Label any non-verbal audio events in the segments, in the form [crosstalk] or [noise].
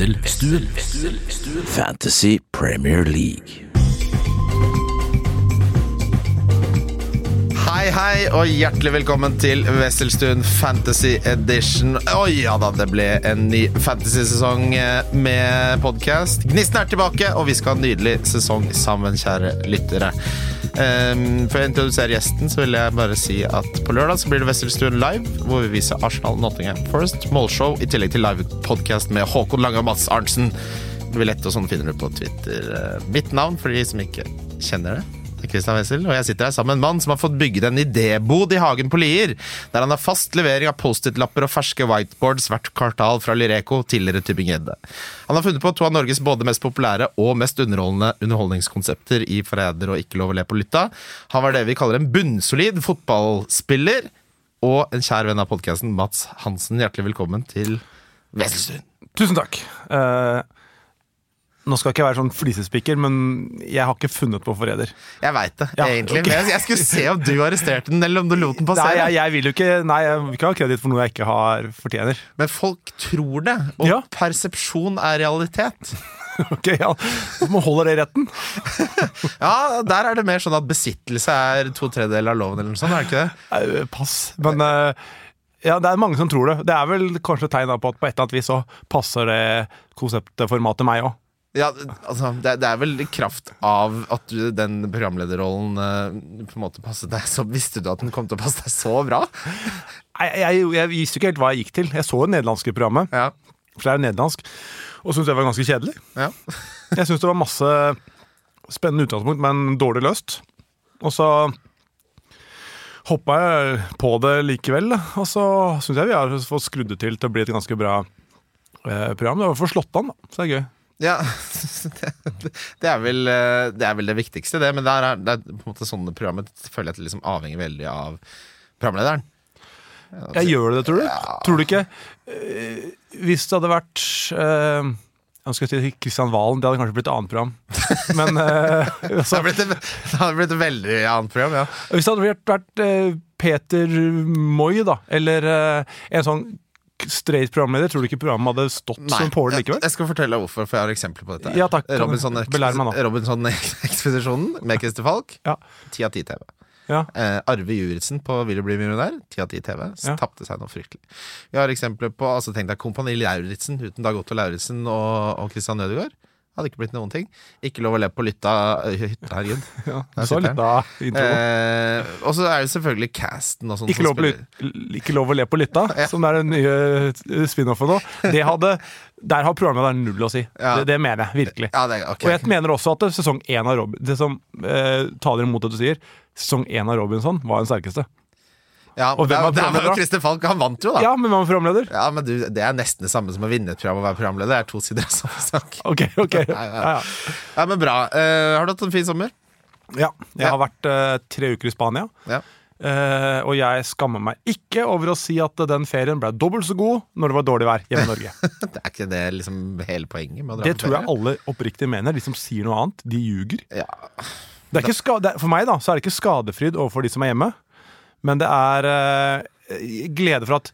Wesselstuen. Fantasy Premier League. Hei, hei, og hjertelig velkommen til Wesselstuen Fantasy Edition. Oi, ja da, det ble en ny fantasy-sesong eh, med podkast. Gnisten er tilbake, og vi skal ha en nydelig sesong sammen, kjære lyttere. Um, jeg introduserer introdusere gjesten så vil jeg bare si at på lørdag så blir det Wesselstuen live, hvor vi viser Arsenal Nottingham Forest målshow, i tillegg til live-podkast med Håkon Lange og Mats Arntzen. Billett og sånn finner du på Twitter. Eh, Mitt navn, for de som ikke kjenner det. Christian Wessel, og jeg sitter her sammen med en mann som har fått bygget en idébod i hagen på Lier, der han har fast levering av Post-It-lapper og ferske whiteboards hvert kvartal fra Lyreco, tidligere Tybing-Gjedde. Han har funnet på to av Norges både mest populære og mest underholdende underholdningskonsepter i Forræder og Ikke lov å le på lytta. Han var det vi kaller en bunnsolid fotballspiller, og en kjær venn av podkasten, Mats Hansen. Hjertelig velkommen til Wesselstuen. Tusen takk. Eh, nå skal jeg ikke være sånn flisespikker, men jeg har ikke funnet på forræder. Jeg veit det, Ja, egentlig. Okay. Jeg, skulle se om du arresterte den, eller om du lot den Nei, passere. jeg, jeg vil jo ikke Nei, jeg vil ikke ha kreditt for noe jeg ikke har fortjener. Men folk tror det, og Ja. persepsjon er realitet. [laughs] Ok, ja Man holder det i retten. [laughs] Ja, Der er det mer sånn at besittelse er to tredjedeler av loven, eller noe sånt, er det ikke det? Eh, Pass. Men eh, ja, det er mange som tror det. Det er vel kanskje tegn på at på et eller annet vis så passer det konseptformatet meg òg. Ja, altså, det, det er vel kraft av at du, den programlederrollen uh, på en måte passet deg så Visste du at den kom til å passe deg så bra? Jeg, jeg, jeg visste ikke helt hva jeg gikk til. Jeg så det nederlandske programmet, Ja, for det er jo nederlandsk, og syntes det var ganske kjedelig. ja. Jeg syns det var masse spennende utgangspunkt, men dårlig løst. Og så hoppa jeg på det likevel, og så syns jeg vi har fått skrudd det til til å bli et ganske bra eh, program. Det var for slått an, da. Så det er gøy. Ja. [laughs] Det, er vel, eh, det er vel det viktigste, det. Men det er, det er på en måte sånne programmer føler jeg at det liksom avhenger veldig av programlederen. Jeg gjør det, tror du? Tror du ikke eh, Hvis det hadde vært eh, Jeg skal si Kristian Valen, det hadde kanskje blitt et annet program. Men øh, altså, [laughs] det, blitt et, det hadde blitt et veldig annet program, ja. Hvis det hadde vært, vært Peter Moi, da, eller øh, en sånn straight programleder, tror du ikke programmet hadde stått som påle jeg, likevel? jeg skal fortelle deg hvorfor, for jeg har eksempler på dette. Ja, takk. Robinson, nå. Robinson-ekspedisjonen med Christer Falk. Ja. Ti av ti TV. Ja. Eh, Arve Juritzen på Vil du bli millionær? Ti av ti TV. Ja. Tapte seg noe fryktelig. Vi har eksempler på altså Tenk deg Kompani Lauritzen uten Dag Otto Lauritzen og, og Christian Nødegaard. Hadde ikke blitt noen ting. Ikke lov å le på lytta øh, hytta, herregud. [laughs] Ja, så lytta. Eh, og så er det selvfølgelig casten og sånn. Ikke ikke lov å le på lytta, som er den nye eh, spin-offen nå. Det hadde, der har programmet null å si. Ja. Det, det mener jeg virkelig. Ja, det, okay. Og jeg mener også at sesong én av Robin Det som eh, taler imot det du sier, sesong én av Robinson var den sterkeste. Ja, og hvem det, var det var jo da? Falk. Han vant jo, da. Ja, men hvem var programleder? Ja, men du, Det er nesten det samme som å vinne et program og være programleder. Det er to sider av samme sak. [laughs] Ok, ok. [laughs] Ja, Ja, ja. men Bra. Uh, har du hatt en fin sommer? ja. Jeg har vært uh, tre uker i Spania. Ja. Uh, og jeg skammer meg ikke over å si at den ferien ble dobbelt så god når det var dårlig vær hjemme i Norge. [laughs] Det er ikke det liksom hele poenget med å dra Det på tror jeg alle oppriktig mener. De som sier noe annet, de ljuger. Ja. Det er det, for meg da, så er det ikke skadefryd overfor de som er hjemme, men det er eh, glede for at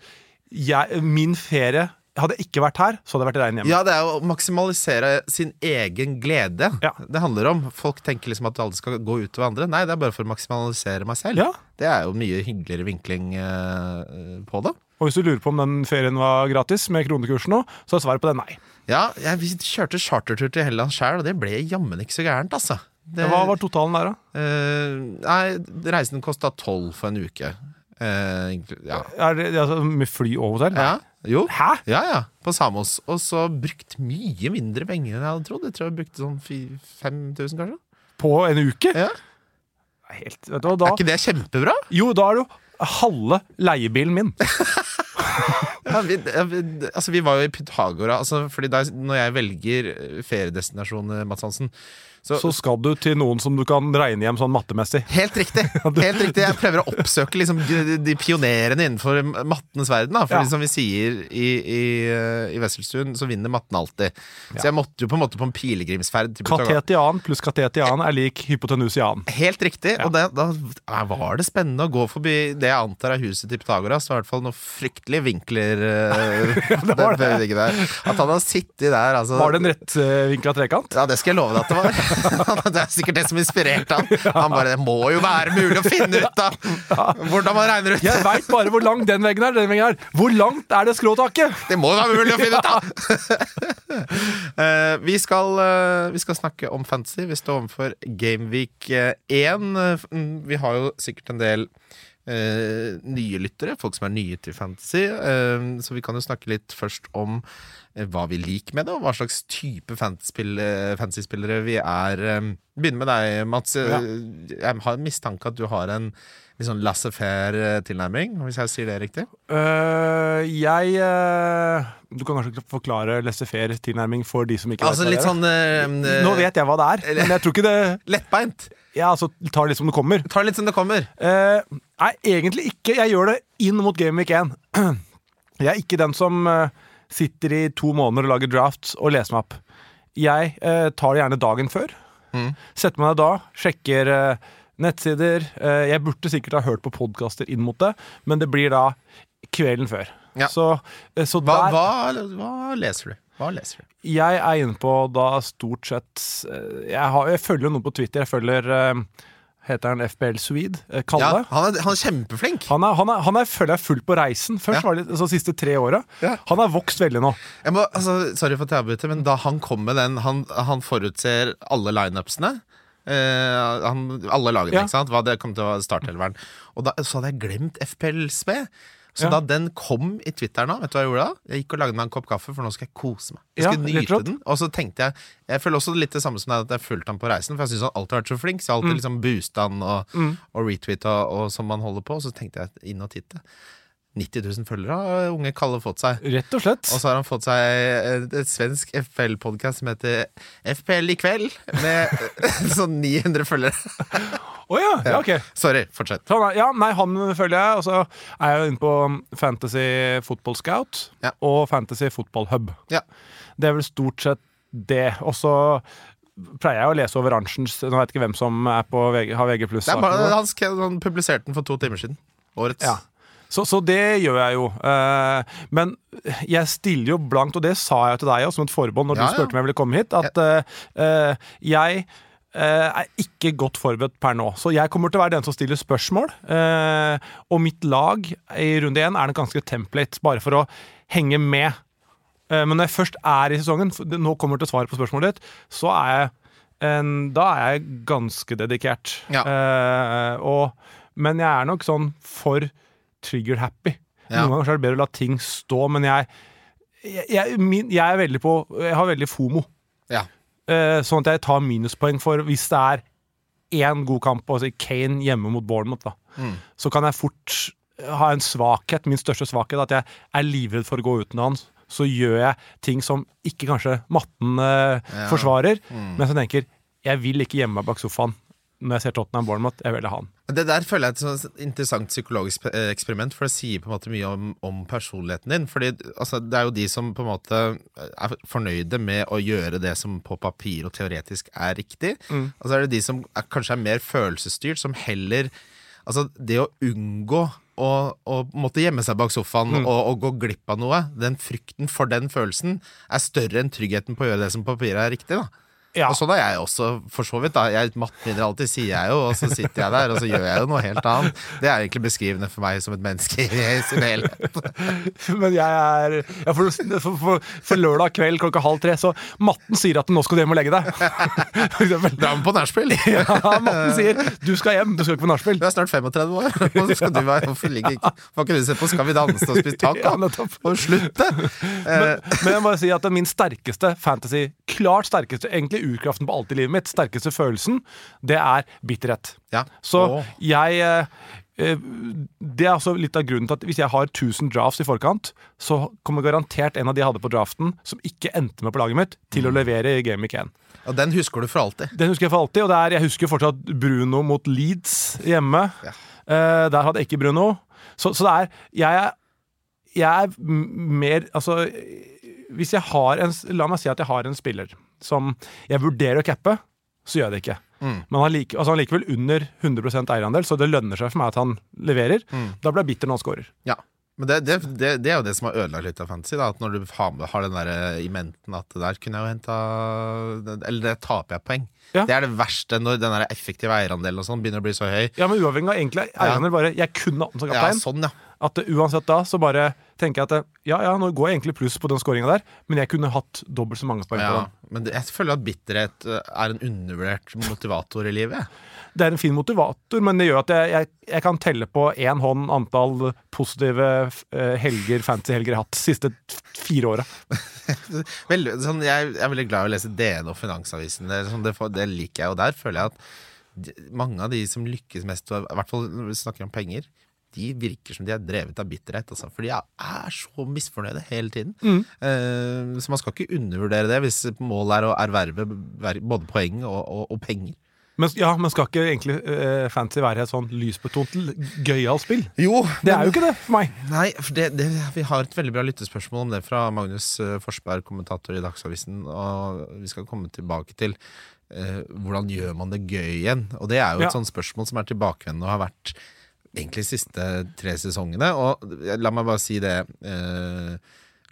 jeg, min ferie Hadde jeg ikke vært her, så hadde jeg vært i regn hjemme. ja, det er å maksimalisere sin egen glede Ja. det handler om. Folk tenker liksom at alle skal gå utover andre. Nei, det er bare for å maksimalisere meg selv. Ja. Det er jo mye hyggeligere vinkling uh, på det. Og hvis du lurer på om den ferien var gratis med kronekursen nå, så er svaret på det nei. Ja, jeg kjørte chartertur til Helland sjæl, og det ble jammen ikke så gærent, altså. Det, Hva var totalen der, da? Uh, nei, reisen kosta tolv for en uke. Uh, ja. Er det, altså, med fly og hotell? ja. Jo. Hæ? Ja, ja, på Samos. Og så brukt mye mindre penger enn jeg hadde trodd. Jeg tror jeg brukte sånn 5000, kanskje. På en uke? Ja. Helt, vet du, da, Er ikke det kjempebra? jo, da er det jo halve leiebilen min. [laughs] Ja, vi, vi, altså, vi var jo i Pythagora. Altså, fordi der, når jeg velger feriedestinasjon, eh, Mads Hansen, Så- så, skal du til noen som du kan regne hjem sånn mattemessig. Helt riktig. [laughs] helt riktig Jeg prøver å oppsøke liksom, de, pionerene innenfor mattenes verden. Da. For Ja. som vi sier i, i, eh, i Wesselstuen, så vinner matten alltid. Så jeg måtte jo på en måte på en pilegrimsferd. Katetian pluss katetian er lik hypotenusian. Helt riktig. Og det, da var det spennende å gå forbi det jeg antar er huset til Pythagoras. Det var i hvert fall noen fryktelige vinkler. eh, [laughs] det var det. At han har sittet der altså, Var det en rettvinkla trekant? Ja, det skal jeg love deg at det var. [laughs] [laughs] det er sikkert det som inspirerte han. Han bare Det må jo være mulig å finne ut av hvordan man regner ut Jeg veit bare hvor lang den veggen er. Den veggen er. Hvor langt er det skråtaket? Det må jo være mulig å finne ut av! [laughs] Eh, vi, skal, eh, vi skal snakke om fantasy. Vi står overfor Gameweek 1. Eh, mm, Vi har jo sikkert en del nye lyttere, folk som er nye til fantasy. så vi kan jo snakke litt først om hva vi liker med det, og hva slags type eh, fantasyspillere vi er. eh. Begynner med deg, Mats. Eh, Ja. Jeg har en mistanke at du har en litt sånn laissez-faire-tilnærming, hvis jeg sier det riktig? Uh, jeg uh, Du kan kanskje forklare laissez-faire tilnærming for de som ikke Altså vet hva sånn eh, det er. Nå vet jeg hva det er, men jeg tror ikke det Lettbeint. Ja, altså, tar litt som det kommer. Ta det litt som det kommer. Eh, nei, egentlig ikke. Jeg gjør det inn mot Game Week 1. [clears throat] Jeg er ikke den som eh, sitter i to måneder og lager drafts og leser meg opp. Jeg eh, tar det gjerne dagen før. Mm. Setter meg ned da, sjekker eh, nettsider. Eh, jeg burde sikkert ha hørt på podkaster inn mot det, men det blir da kvelden før. Ja. Så, eh, så Hva, der hva, hva leser du? Hva leser du? Jeg er inne på da stort sett eh, Jeg, har, jeg følger noen på Twitter. Jeg følger eh, Heter han FBL Swede? Eh, Kalle. Ja, han, er, han er kjempeflink. Han er, han er, han er føler jeg fullt på reisen. Først Ja. var det altså, de siste tre åra. Ja. Han har vokst veldig nå. Må, altså, sorry for at jeg avbryter, men da han kom med den Han, han forutser alle lineupsene. Eh, han, alle lagene, ikke sant? Hva det kom til å starte hele verden. Og da, så hadde jeg glemt FPL-SB. Så Ja. da den kom i Twitter nå, vet du hva jeg gjorde da? Jeg gikk og lagde meg en kopp kaffe, for nå skal jeg kose meg. Jeg skal ja, nyte den. Og så tenkte jeg Jeg føler også litt det samme som deg, at jeg fulgte han på reisen, for jeg syns han alltid har vært så flink. Så jeg har alltid liksom boosta han og, og retweeta og som man holder på. Og så tenkte jeg inn og titte. 90 000 følgere har unge Kalle fått seg. Rett og slett. Og så har han fått seg et, svensk FPL-podkast som heter FPL i kveld, med [laughs] sånn 900 følgere. Å ja, ja, ok. Sorry, fortsett. Ja, nei, han følger jeg. Og så er jeg inne på Fantasy Football Scout Ja. og Fantasy Football Hub. Ja. Det er vel stort sett det. Og så pleier jeg å lese over oransjens Nå vet jeg ikke hvem som på VG, har VG. Det bare, han, han publiserte den for to timer siden. Årets. Ja. Så, så det gjør jeg jo. Eh, men jeg stiller jo blankt, og det sa jeg til deg også, som et forbund når Ja, du spurte om jeg ville komme hit, at eh, eh, jeg er ikke godt forberedt per nå. Så jeg kommer til å være den som stiller spørsmål. eh, og mitt lag i runde én er en ganske template, bare for å henge med. Eh, men når jeg først er i sesongen, nå kommer til svaret på spørsmålet ditt, så er jeg en, da er jeg ganske dedikert. Ja. Eh, og, men jeg er nok sånn for trigger-happy. Ja. Noen ganger er det bedre å la ting stå, men jeg, jeg, jeg, min, jeg er veldig på Jeg har veldig fomo. Ja. Eh, sånn at jeg tar minuspoeng for hvis det er én god kamp, altså Kane hjemme mot Bournemouth, da, Mm. så kan jeg fort ha en svakhet, min største svakhet, at jeg er livredd for å gå uten han. Så gjør jeg ting som ikke kanskje matten eh, Ja. forsvarer, Mm. men som tenker jeg vil ikke gjemme meg bak sofaen når jeg ser Tottenham Bournemouth. Jeg vil ha han. Det der føler jeg er et interessant psykologisk eh, eksperiment, for det sier på en måte mye om, om personligheten din. Fordi altså, Det er jo de som på en måte er fornøyde med å gjøre det som på papir og teoretisk er riktig. Mm. Og så er det de som er, kanskje er mer følelsesstyrt, som heller Altså, det å unngå å, å måtte gjemme seg bak sofaen Mm. og, og gå glipp av noe, den frykten for den følelsen, er større enn tryggheten på å gjøre det som på papiret er riktig. da Ja. Og sånn er jeg også, for så vidt. da Jeg mattvinner alltid, sier jeg jo, og så sitter jeg der, og så gjør jeg jo noe helt annet. Det er egentlig beskrivende for meg som et menneske i sin helhet. [laughs] Men jeg er ja, for, for, for, for lørdag kveld klokka halv tre, så matten sier at nå skal du hjem og legge deg. [laughs] Dra med på nachspiel! [laughs] Ja, matten sier du skal hjem, du skal ikke på nachspiel. Du er snart 35 år. og så skal du være Hvorfor ligger ikke Får ikke du se på Skal vi danse og spise taco? Ja. Og slutte! Men, men jeg må si at min sterkeste fantasy, klart sterkeste, egentlig urkraften på alt i livet mitt, sterkeste følelsen, det er bitterhet. Ja. Så oh. jeg eh, eh, Det er altså litt av grunnen til at hvis jeg har 1000 drafts i forkant, så kommer garantert en av de jeg hadde på draften, som ikke endte med på laget mitt, til å levere i Game Week 1. Og den husker du for alltid. Den husker jeg for alltid, og er, jeg husker fortsatt Bruno mot Leeds hjemme. Ja. Eh, der hadde jeg ikke Bruno. Så, så det er Jeg er, jeg er mer Altså, hvis jeg har en La meg si at jeg har en spiller som jeg vurderer å cappe, så gjør jeg det ikke. Mm. Men han, like, altså han likevel under 100% eierandel, så det lønner seg for meg at han leverer. Mm. Da blir jeg bitter når han scorer. Ja. Men det, det, det, det er jo det som har ødelagt litt av fantasy. Da, at Når du har, har den der eh, i menten at der kunne jeg jo henta Eller der taper jeg poeng. Ja. Det er det verste når den der effektive eierandelen og sånn begynner å bli så høy. Ja, men uavhengig av egentlig eierandel, bare Jeg kunne hatt den som kaptein'. Ja, sånn, ja. At uansett da, så bare tenker jeg at ja, ja, nå går jeg egentlig pluss på den skåringa der, men jeg kunne hatt dobbelt så mange poeng på ja. den. Men jeg føler at bitterhet eh, er en undervurdert motivator i livet. Det er en fin motivator, men det gjør at jeg, jeg, jeg kan telle på én hånd antall positive uh, helger, fancy-helger jeg har hatt de siste fire åra. [laughs] Sånn, jeg, jeg er veldig glad i å lese DN og Finansavisen. Det, sånn, det, det liker jeg. Og der føler jeg at mange av de som lykkes mest, i hvert fall når vi snakker om penger, de virker som de er drevet av bitterhet. Altså, for de er, så misfornøyde hele tiden. Eh, så man skal ikke undervurdere det hvis målet er å erverve både poeng og, og, og penger. Men, ja, men skal ikke egentlig uh, fancy være et sånn lysbetont, gøyalt spill? Jo, Det er jo ikke det for meg. Nei, for det, det, vi har et veldig bra lyttespørsmål om det fra Magnus eh, Forsberg, kommentator i Dagsavisen. Og vi skal komme tilbake til uh, hvordan gjør man det gøy igjen. Og det er jo et Ja. sånt spørsmål som er tilbakevendende og har vært egentlig siste tre sesongene. Og la meg bare si det, eh,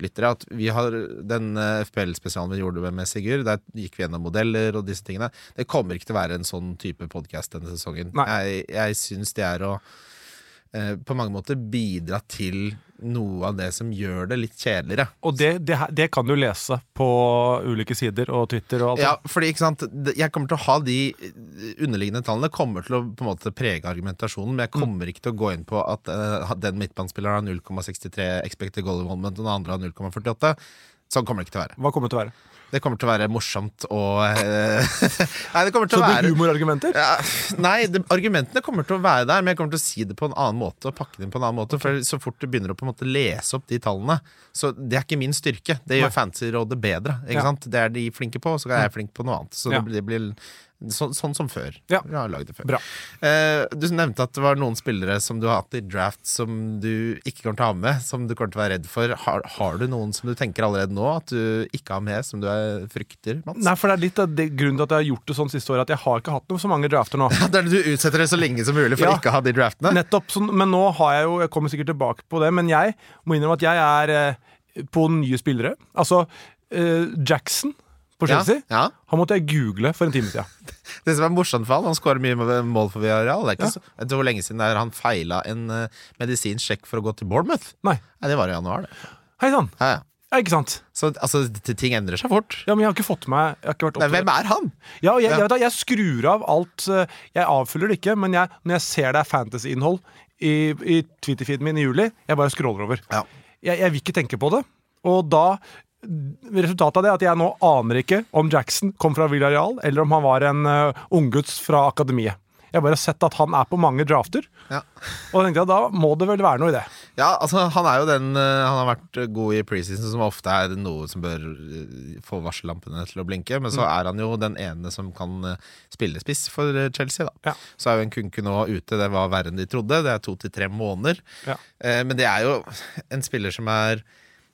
lyttere, at vi har den eh, FPL-spesialen vi gjorde med Sigurd, der gikk vi gjennom modeller og disse tingene. Det kommer ikke til å være en sånn type podkast denne sesongen. Nei. Jeg, jeg syns det er å på mange måter bidra til noe av det som gjør det litt kjedeligere. Og det, det, det kan du lese på ulike sider og Twitter og alt Ja, fordi ikke sant Jeg kommer til å ha de underliggende tallene kommer til å på en måte prege argumentasjonen, men jeg kommer ikke til å gå inn på at uh, den midtbanespilleren har 0,63 expected goal involvement, og den andre har 0,48. Sånn kommer det ikke til å være. Hva kommer det til å være? Det kommer til å være morsomt og eh, [laughs] Nei, det kommer til Så å det være blir humorargumenter? ja, Nei, det, argumentene kommer til å være der, men jeg kommer til å si det på en annen måte. Og pakke det inn på en annen måte For så fort du begynner å på en måte lese opp de tallene Så det er ikke min styrke. Det gjør. Fantasyrådet bedre. Ikke Ja. sant? Det er de flinke på, og så er jeg flink på noe annet. Så Ja. det blir så, sånn som før. Ja. Før. Bra. Eh, du nevnte at det var noen spillere som du har hatt i draft som du ikke kommer til å ha med, som du kommer til å være redd for. Har, har du noen som du tenker allerede nå at du ikke har med, som du er, frykter, Mats? Nei, for det er litt av det, grunnen til at jeg har gjort det sånn siste året, at jeg har ikke hatt noe så mange drafter nå. [laughs] Det er det du utsetter det så lenge som mulig for Ja. ikke å ha de draftene? Nettopp, Så, Men nå har jeg jo Jeg kommer sikkert tilbake på det, men jeg må innrømme at jeg er eh, på nye spillere. Altså eh, Jackson på Chelsea. Ja, ja. Han måtte jeg google for en time siden. [laughs] Det som er morsomt for han, han skårer mye mål for Villarreal. Det er ikke Ja. så, du hvor lenge siden det er han feila en uh, medisinsk sjekk for å gå til Bournemouth? Nei. Nei, det var i januar, det. Hei sann! Ja, ja. Ikke sant? Så altså, ting endrer seg fort. Ja, men jeg har ikke fått meg jeg har ikke Nei, hvem er han? Ja, jeg, jeg, jeg skrur av alt eh, Jeg avfyller det ikke, men jeg, når jeg ser det er fantasy-innhold i, i Twitter-feeden min i juli, jeg bare scroller over. Ja. Jeg, jeg vil ikke tenke på det. Og da Resultatet av det er at jeg nå aner ikke om Jackson kom fra Villarreal, eller om han var en uh, ungguts fra akademiet. Jeg har bare sett at han er på mange drafter, Ja. og tenkte jeg da må det vel være noe i det. ja, altså Han er jo den uh, Han har vært god i preseason, som ofte er noe som bør uh, få varsellampene til å blinke. Men så er han jo den ene som kan spille spiss for Chelsea. da Ja. Så er jo en Kunku nå ute. Det var verre enn de trodde. Det er to til tre måneder. Ja. Eh, men det er jo en spiller som er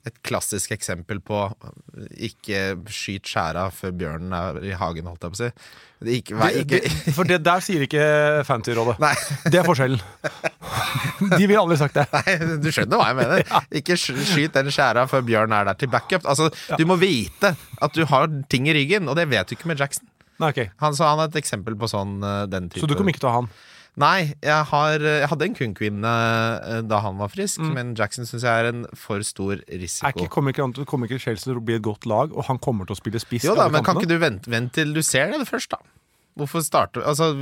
et klassisk eksempel på uh, ikke skyt skjæra før bjørnen er i hagen, holdt jeg på å si. Det ikke, vei, Det, ikke, det, for det der sier ikke Fantasy-rådet. Det er forskjellen. [laughs] De ville aldri sagt det. Nei, du skjønner hva jeg mener. [laughs] Ikke skyt den skjæra før bjørnen er der til backup. Altså, Du må vite at du har ting i ryggen, og det vet du ikke med Jackson. Nei, okay. Han, så han er et eksempel på sånn uh, den type Så du kommer ikke til å ha han? Nei, jeg, har, jeg hadde en Kunquin uh, da han var frisk, Mm. men Jackson syns jeg er en for stor Er risiko. ikke, kommer, ikke, kommer ikke Chelsea til å bli et godt lag, og han kommer til å spille spiss? Jo da, men kan ikke du vente, vente til du ser det først, da? Hvorfor starte Altså,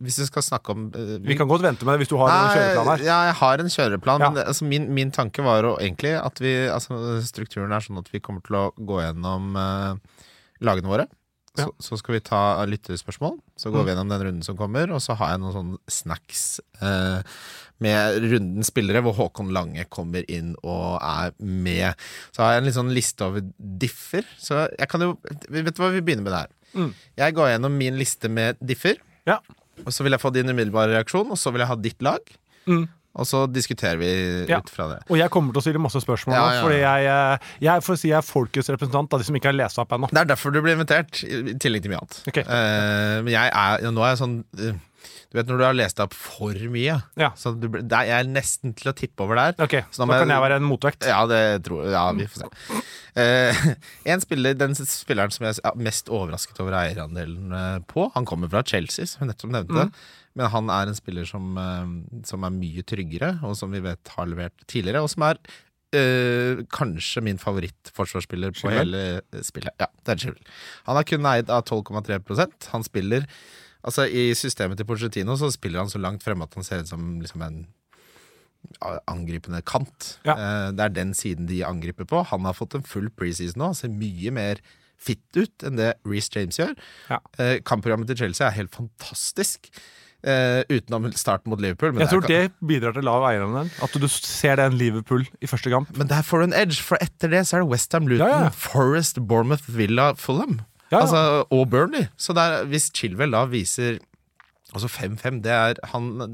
hvis du skal snakke om uh, Vi kan godt vente med det hvis du har en kjøreplan her. Ja, jeg har en kjøreplan. Ja. Men det, altså, min, min tanke var jo egentlig at vi altså, Strukturen er sånn at vi kommer til å gå gjennom uh, lagene våre. Så, så skal vi ta lytterspørsmål. Så går vi gjennom den runden som kommer, og så har jeg noen sånne snacks eh, med runden spillere, hvor Håkon Lange kommer inn og er med. Så har jeg en litt sånn liste over differ. Så jeg kan jo Vet du hva, vi begynner med det her. Mm. Jeg går gjennom min liste med differ, Ja. og så vil jeg få din umiddelbare reaksjon, og så vil jeg ha ditt lag. Mm. Og så diskuterer vi Ja. ut fra det. Og jeg kommer til å stille masse spørsmål Ja, ja, fordi jeg, eh, jeg, for si jeg er folkets representant av de som ikke har lest opp ennå. Det er derfor du blir invitert, i tillegg til mye annet. Okay. Uh, men jeg er, nå er jeg sånn eh, Du vet når du har lest opp for mye, så du, det er, jeg er nesten til å tippe over der. Ok, Så da Da kan jeg- jeg være en motvekt. Ja, det tror. Ja, vi får se. Uh, [laughs] en spiller, Den spilleren som jeg er mest overrasket over eierandelen på, han kommer fra Chelsea, som vi nettopp nevnte. Men han er en spiller som, eh, som er mye tryggere, og som vi vet har levert tidligere, og som er eh, kanskje min favorittforsvarsspiller på hele spillet. Ja, det er Chilwell. Han er kun eid av 12,3% Han spiller Altså I systemet til Porcetino så spiller han så langt fremme at han ser ut som liksom en angripende kant. Ja. Eh, Det er den siden de angriper på. Han har fått en full preseason nå, ser mye mer fitt ut enn det Reece James gjør. Ja. Eh, Kampprogrammet til Chelsea er helt fantastisk. Eh, utenom starten mot Liverpool. Men Jeg tror er, det bidrar til lav eierandel. At du ser den Liverpool i første kamp. men der får du en edge, for etter det så er det Westham, Luton, Ja, ja. Forest, Bournemouth, Villa, Fulham. Ja. Altså, og Burnley. Så der, hvis Chilwell da viser Altså 5-5, det,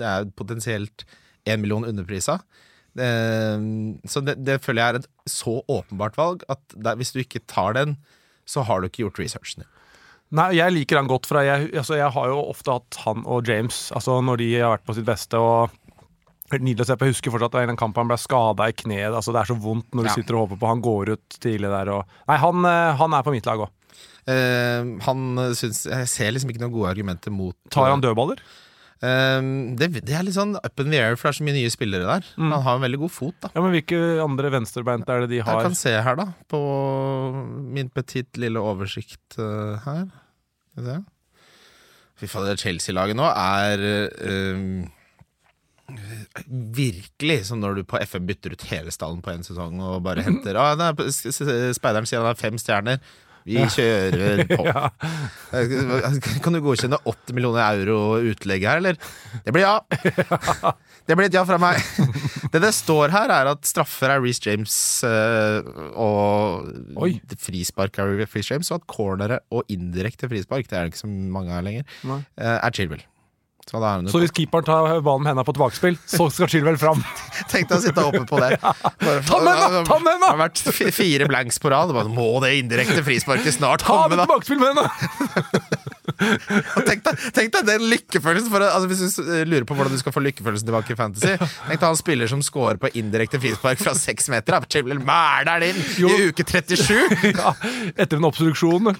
det er potensielt én million underprisa. Eh, så det, det føler jeg er et så åpenbart valg at der, hvis du ikke tar den, så har du ikke gjort researchen din. Nei, jeg liker han godt, for jeg, altså, jeg har jo ofte hatt han og James altså når de har vært på sitt beste. og Nydelig å se på. Jeg husker fortsatt at en kamp han ble skada i kneet. Altså, det er så vondt når du Ja. sitter og håper på Han går ut tidlig der. Og... Nei, han, eh, han er på mitt lag òg. Uh, han syns Jeg ser liksom ikke noen gode argumenter mot Tar han dødballer? Uh, det, det er litt sånn up in the air, for det er så mye nye spillere der. Mm. Han har en veldig god fot, da. Ja, men Hvilke andre venstrebeint er det de har? Jeg kan se her, da, på min petit lille oversikt uh, her. Fy fader, Chelsea-laget nå er øh, virkelig som når du på FM bytter ut hele stallen på én sesong og bare [laughs] henter ah, nei, Speideren sier han har fem stjerner. Vi kjører [laughs] på. Kan du godkjenne 80 millioner euro utlegg her, eller? Det blir ja. [laughs] Det blir et ja fra meg. Det det står her, er at straffer er Reece James eh, og Oi. frispark er Reece James, og at cornere og indirekte frispark, det er det ikke så mange av lenger, Nei. eh, er Chilwell. Så er Så hvis keeperen tar ballen med hendene på tilbakespill, så skal Chilwell fram. [laughs] Tenk deg å sitte oppe på det. [laughs] Bare, Ta med henda! Ta med henda! Det har vært fire blanks på rad. Må det indirekte frisparket snart Ta komme, det med tilbakespill med hendene! [laughs] [laughs] Tenk deg, tenk deg den lykkefølelsen for, altså, Hvis du eh, lurer på hvordan du skal få lykkefølelsen tilbake i Fantasy Tenk deg han spiller som scorer på indirekte frispark fra seks meter. Chilwell mæler den inn Jo. i uke 37! [laughs] Ja, etter en obstruksjon.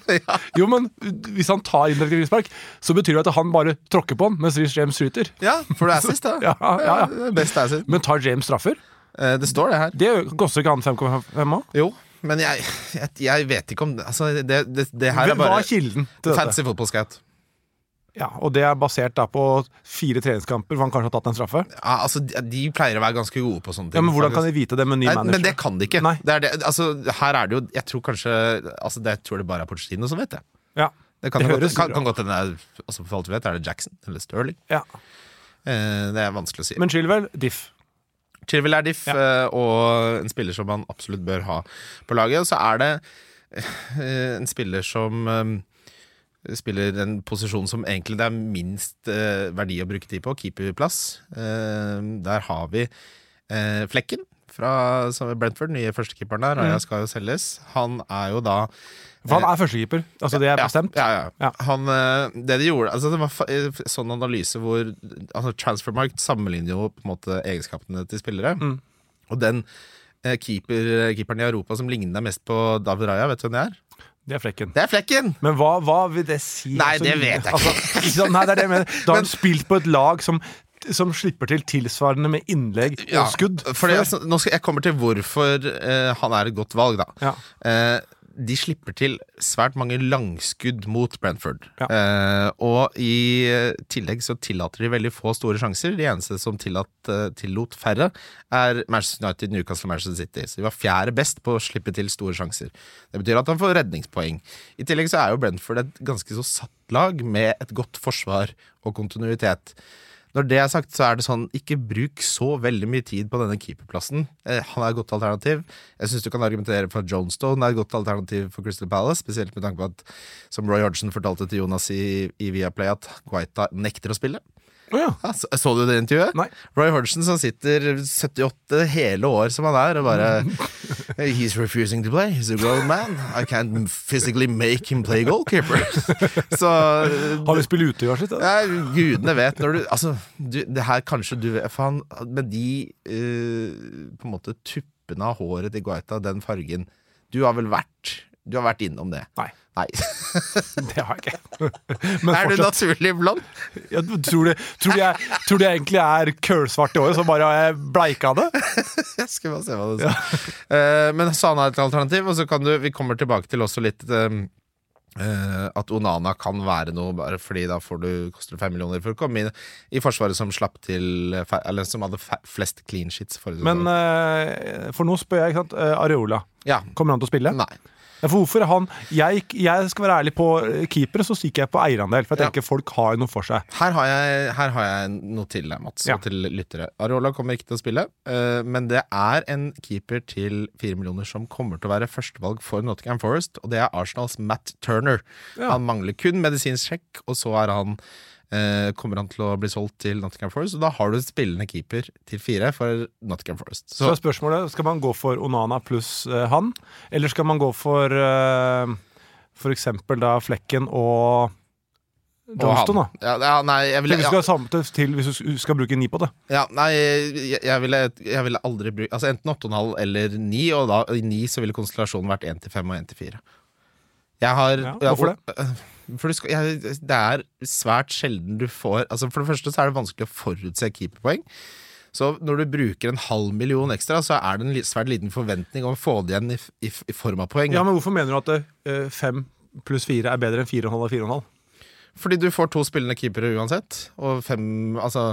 Jo, men hvis han tar indirekte frispark, så betyr det at han bare tråkker på han mens Rich James skyter. Ja, for du er assist, da. [laughs] Ja, ja, ja. Best assist. Men tar James straffer? Eh, Det står det her. Det koster ikke han 5,5 òg? Jo, men jeg, jeg, jeg vet ikke om Altså, det, det, det her er Hva er kilden til dette? Fancy football scout. Ja, og det er basert da på fire treningskamper hvor han kanskje har tatt en straffe? Ja, altså, de, pleier å være ganske gode på sånne ting. Ja, men Hvordan kan de vite det med ny Nei, manager? men det kan de ikke. Det er det, altså, her er det jo Jeg tror kanskje altså, det, Jeg tror det bare er Pochettino som vet det. Ja, Det kan, Det godt- kan, kan godt hende altså, For alt vi vet, er det Jackson eller Sterling. ja. Eh, det er vanskelig å si. Men Chilwell, diff. Chilwell er diff, Ja. eh, og en spiller som man absolutt bør ha på laget. Og så er det eh, en spiller som eh, spiller en posisjon som egentlig det er minst verdi å bruke tid på, keeperplass. Der har vi Flekken fra som Brentford, nye førstekeeperen der. Raja skal jo selges. Han er jo da For han er førstekeeper. Altså, det er bestemt. Ja, ja, Ja. Han, eh, det de gjorde altså Det var eh, sånn analyse hvor altså Transfermarkt sammenligner jo på en måte egenskapene til spillere. Mm. Og den eh, keeper, keeperen i Europa som ligner mest på David Raja, vet du hvem det er? Det er flekken. Det er Flekken! Men hva, hva vil det si? Nei, Altså, det vet jeg altså, ikke sant? Nei, det er det jeg mener. Da har [laughs] han spilt på et lag som, som slipper til tilsvarende med innlegg og skudd. For det, altså, nå skal jeg kommer til hvorfor eh, han er et godt valg, da. Ja. Eh, de slipper til svært mange langskudd mot Brentford. Ja. Eh, og i tillegg så tillater de veldig få store sjanser. De eneste som tillatt, eh, tillot færre, er Manchester United, Newcastle og Manchester City. Så de var fjerde best på å slippe til store sjanser. Det betyr at han får redningspoeng. I tillegg så er jo Brentford et ganske så satt lag med et godt forsvar og kontinuitet. Når det er sagt, så er det sånn, ikke bruk så veldig mye tid på denne keeperplassen. Eh, han er et godt alternativ. Jeg syns du kan argumentere for at Jonestone er et godt alternativ for Crystal Palace, spesielt med tanke på at, som Roy Hodgson fortalte til Jonas i, i Viaplay, at Guaita nekter å spille. Å ja. Ja, så, så du det intervjuet? Nei. Roy Hodgson som sitter 78 hele år som han er, og bare [laughs] He's refusing to play. He's a grown man. I can't physically make him play goalkeeper. [laughs] så Har vi spilt ute i hvert sitt? ja, gudene vet når du Altså, du, det her kanskje du vet For han med de uh, på en måte tuppene av håret til Guaita, den fargen Du har vel vært Du har vært innom det? Nei, Nei. [laughs] det har jeg ikke. [laughs] Men er du naturlig blond? Ja, tror, du, tror, du jeg, tror du jeg egentlig er kølsvart i håret, så bare har [laughs] jeg bleika det? Jeg skal bare se hva det Ja. uh, men så han er et alternativ, og så kan du Vi kommer tilbake til også litt eh, Uh, at Onana kan være noe, bare fordi da får du, koster det fem millioner for å komme inn i Forsvaret som slapp til Eller som hadde flest clean shits For Men eh, for nå spør jeg, ikke sant, uh, Areola. Ja. Kommer han til å spille? Nei. Ja, for hvorfor han jeg, jeg skal være ærlig på keeper, keepere, så stikker jeg på eierandel. For jeg Ja. tenker folk har noe for seg. Her har, jeg, her har jeg noe til deg, Mats, Ja. og til lyttere. Areola kommer ikke til å spille, eh, men det er en keeper til fire millioner som kommer til å være førstevalg for Nottingham Forest, og det er Arsenals Matt Turner. Ja. Han mangler kun medisinsk sjekk, og så er han eh, kommer han til å bli solgt til Nottingham Forest, og da har du en spillende keeper til fire for Nottingham Forest. Så Så spørsmålet, skal man gå for Onana pluss eh, han, eller skal man gå for eh, for eksempel da Flekken og Johnston, da? Ja, ja, nei, jeg ville, ja, skal til- hvis du skal bruke ni på det. ja, nei, jeg, jeg, ville, jeg ville aldri bruke Altså enten 8,5 eller 9, og da i 9 så ville konstellasjonen vært 1 til 5 og 1 til 4. Jeg har Ja, hvorfor det? For du skal, jeg, det er svært sjelden du får Altså For det første så er det vanskelig å forutse keeperpoeng. Så når du bruker en halv million ekstra, så er det en svært liten forventning om å få det igjen i, i, i form av poeng. Ja, men hvorfor mener du at eh, fem pluss fire er bedre enn fire og en halv og fire og en halv? Fordi du får to spillende keepere uansett. Og fem Altså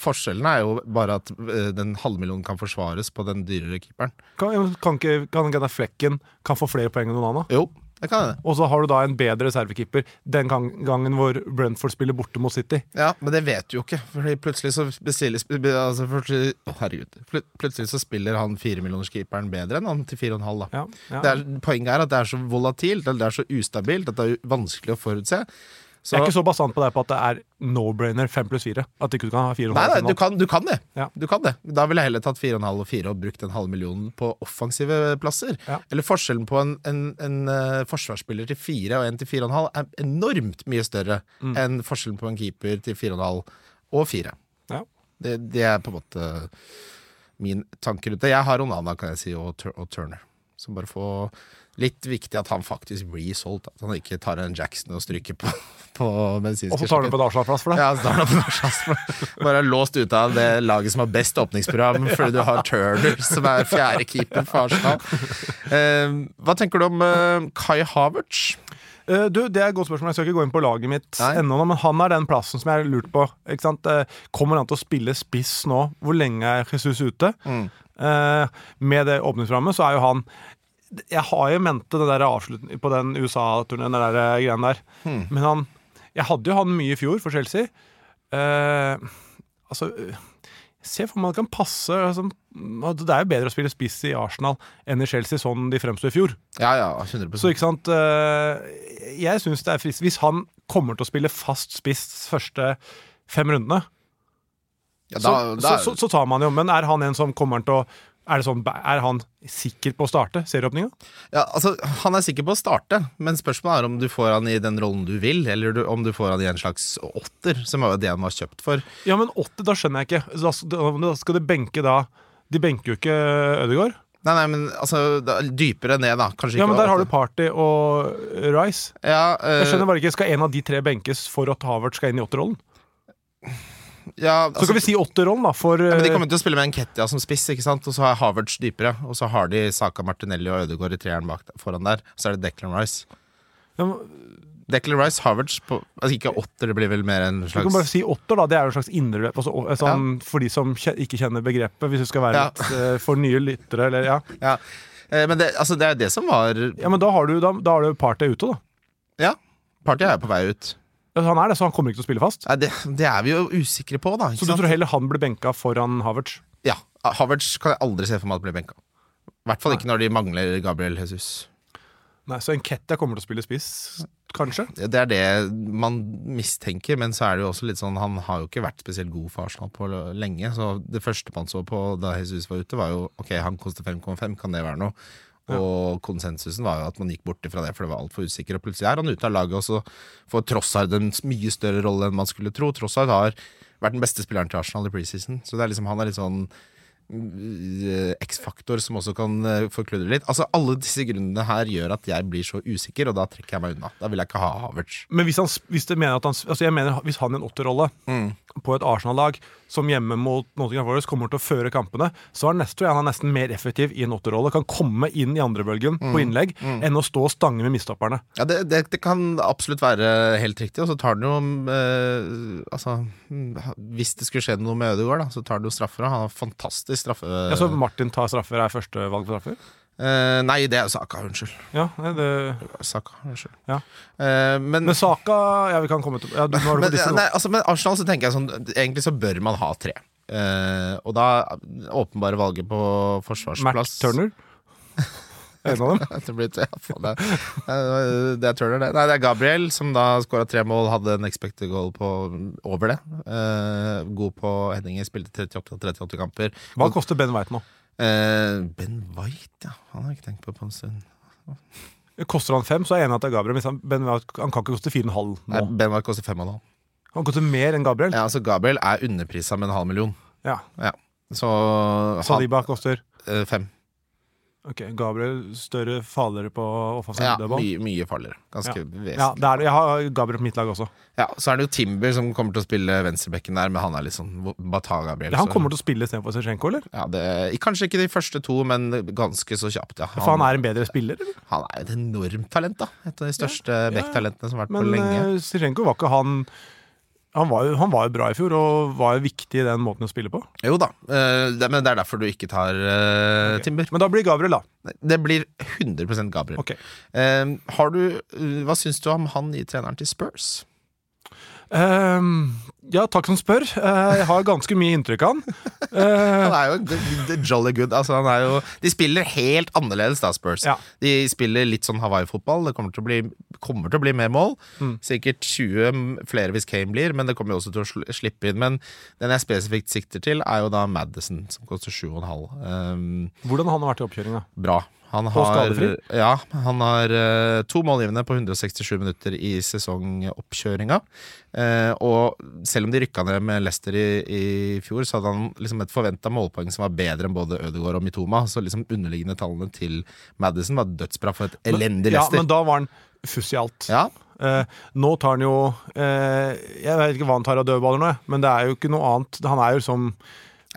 Forskjellen er jo bare at eh, den halvmillionen kan forsvares på den dyrere keeperen. Kan, kan ikke kan ikke Flekken kan få flere poeng enn Onana? Jo, det kan hende. Og så har du da en bedre reservekeeper den gang, gangen hvor Brentford spiller borte mot City. Ja, men det vet du jo ikke. Fordi plutselig så bestiller altså plutselig, Å, herregud. Plutselig så spiller han firemillionerskeeperen bedre enn han til fire og en halv, da. Ja, ja. Det er, poenget er at det er så volatilt, det er så ustabilt, at det er vanskelig å forutse. Så, Jeg er ikke så bastant på deg på at det er no-brainer fem pluss fire. At ikke du kan ha fire og en halv. nei, fire du kan, du kan det. Ja. Du kan det. Da ville jeg heller tatt 4,5 og 4 og brukt en halv million på offensive plasser. Ja. Eller forskjellen på en, en, en eh, forsvarsspiller til 4 og en til 4,5 er enormt mye større Mm. enn forskjellen på en keeper til 4,5 og 4. Ja. Det, det er på en måte min tanke rundt det. Jeg har Onana, kan jeg si, og, og Turner. Som bare får Litt viktig at han faktisk blir solgt. At han ikke tar en Jackson og stryker på, [laughs] på medisinske Og så tar han på en Arsenal-plass for det. Ja, så tar han på en avslagsplass Bare er låst ute av det laget som har best åpningsprogram, fordi du har Turner, som er fjerde keeper for Arsenal. Eh, hva tenker du om eh, Kai Havertz? Eh, du, Det er et godt spørsmål. Jeg skal ikke gå inn på laget mitt ennå, nå, men han er den plassen som jeg har lurt på. Ikke sant? Eh, Kommer han til å spille spiss nå? Hvor lenge er Jesus ute? Mm. Med det åpningsprogrammet så er jo han Jeg har jo mente det der avslutningen på den USA-turneen, den der greien der. Hmm. Men han Jeg hadde jo han mye i fjor for Chelsea. Uh, altså eh, Se for meg at det kan passe altså, Det er jo bedre å spille spiss i Arsenal enn i Chelsea, sånn de fremsto i fjor. Ja, ja, 100% Så ikke sant eh, Jeg synes det er frist Hvis han kommer til å spille fast spiss første fem rundene, ja, så, da, da, så, så, så tar man jo Men er han en som kommer til å Er, det sånn, er han sikker på å starte serieåpninga? ja, altså, Han er sikker på å starte, men spørsmålet er om du får han i den rollen du vil, eller du, om du får han i en slags åtter, som er det han var kjøpt for. Ja, men åtte, da skjønner jeg ikke. Da, da skal de benke da De benker jo ikke Ødegaard. Nei, nei, men altså, da, dypere ned, da. Kanskje ikke Ja, men der har du. Party og Rice. ja, øh... Jeg skjønner bare ikke, Skal en av de tre benkes for at Havert skal inn i åtterrollen? Ja, Så kan vi si åtterrollen, da, for Ja, men De eh, kommer til å spille med en Kettia som spiss, ikke sant? og så har Havertz dypere. Og så har de Saka Martinelli og Ødegaard i treeren bak foran der. Og så er det Declan Rice. ja, men Declan Rice, Havertz på Altså ikke åtter, det blir vel mer en slags Du kan bare si åtter, da. Det er jo en slags indreløp. Altså, sånn, ja. For de som ikke kjenner begrepet, hvis du skal være litt eh, for nye lyttere, eller ja. Ja. Eh, Men det, altså, det er det som var ja men da har du, da, da har du Party ute, da. Ja. Party er på vei ut. Han er det, så han kommer ikke til å spille fast. Nei, det, det er vi jo usikre på, da. Så du sant? tror heller han blir benka foran Havertz? Ja. Havertz kan jeg aldri se for meg at blir benka. I hvert fall ikke når de mangler Gabriel Jesus. Nei, Så Enketia kommer til å spille spiss, kanskje? Det er det man mistenker, men så er det jo også litt sånn Han har jo ikke vært spesielt god for Arsenal på lenge. Så det første man så på da Jesus var ute, var jo ok, han koster 5,5, kan det være noe? Og konsensusen var jo at man gikk bort fra det, for det var altfor usikker. Og plutselig er han ute av laget, og så får Trossard en mye større rolle enn man skulle tro. Trossard har vært den beste spilleren til Arsenal i preseason, så det er liksom, han er litt sånn mm, X-faktor som også kan eh, forkludre litt. Altså Alle disse grunnene her gjør at jeg blir så usikker, og da trekker jeg meg unna. Da vil jeg ikke ha Havertz. Men hvis han, hvis det mener at han, altså jeg mener, hvis han i en åtterrolle på et Arsenal-lag som hjemme mot Nottingham Forest kommer til å føre kampene, så er Nestor han er nesten mer effektiv i en åtterrolle. Kan komme inn i andrebølgen på innlegg enn å stå og stange med mistopperne. Ja, det, det, det kan absolutt være helt riktig, og så tar han jo eh, Altså, mm, hvis det skulle skje noe med Ødegaard, da, så tar han jo straffer, og han har fantastisk straffe... Ja, så Martin tar straffer, er førstevalg på straffer? Eh, nei, det er Saka, unnskyld. Ja, nei, det Saka, unnskyld. Ja. Uh, men, Men Saka Ja, vi kan komme til ja, du, nå men, disse, nei, altså, men Arsenal så tenker jeg sånn Egentlig så bør man ha tre. Uh, og da åpenbare valget på Matt forsvarsplass Turner. [laughs] En av dem. det, blir, ja, faen, det, det er Turner, det. Nei, det er Gabriel, som da skåra tre mål, hadde en expected goal på over det. Eh, god på headinger, spilte 38 av 38 kamper. Hva koster Ben White nå? Eh, ben White, ja. Han har jeg ikke tenkt på på en stund. Koster han fem, så er jeg enig at det er Gabriel. Men ben White, han kan ikke koste fire og en halv Nei, ben White koster fem og en halv. Han koster mer enn Gabriel. Ja, altså Gabriel er underprisa med en halv million. Ja. Så han, Saliba koster Uh, fem. Ok, Gabriel større fallere på offensiv Ja, dødball. mye, mye farligere. Ganske Ja, vesentlig. det er. Jeg har Gabriel på mitt lag også. Ja, Så er det jo Timber som kommer til å spille venstrebekken der, men han er litt sånn Bare ta Gabriel. Ja, han kommer til å spille istedenfor Zinchenko, eller? ja, det, Kanskje ikke de første to, men ganske så kjapt, ja. For han er en bedre spiller, eller? han er et enormt talent, da. Et av de største Ja, ja. backtalentene som har vært Men på lenge. uh, Zinchenko var ikke han han var, jo, han var jo bra i fjor og var jo viktig i den måten å spille på. Jo da, eh, det, men det er derfor du ikke tar okay. Timber. Men da blir Gabriel, da. Det blir 100 Gabriel. Okay. Eh, har du, eh, hva syns du om han i treneren til Spurs? Ehm, ja, takk som spør. Eh, jeg har ganske mye inntrykk av han. Eh, Han er jo jolly good. Altså, han er jo, de spiller helt annerledes da, Spurs. Ja. De spiller litt sånn Hawaii-fotball. Det kommer til, bli, kommer til å bli mer mål. Mm. Sikkert 20 flere hvis Kane blir, men det kommer jo også til å slippe inn. Men den jeg spesifikt sikter til, er jo da Madison, som koster 7,5. Um, hvordan har han vært i oppkjøringa? bra. Han Og har, skadefri? ja, han har uh, to målgivende på 167 minutter i sesongoppkjøringa. Uh, og selv om de rykka ned med Leicester i, i fjor, så hadde han liksom et forventa målpoeng som var bedre enn både Ødegaard og Mitoma. Så liksom underliggende tallene til Madison var dødsbra for et elendig Ja, Leicester. men da var han fuss i alt. Ja, Uh, nå tar han jo Jeg vet ikke hva han tar av dødballer nå, men det er jo ikke noe annet. Han er jo som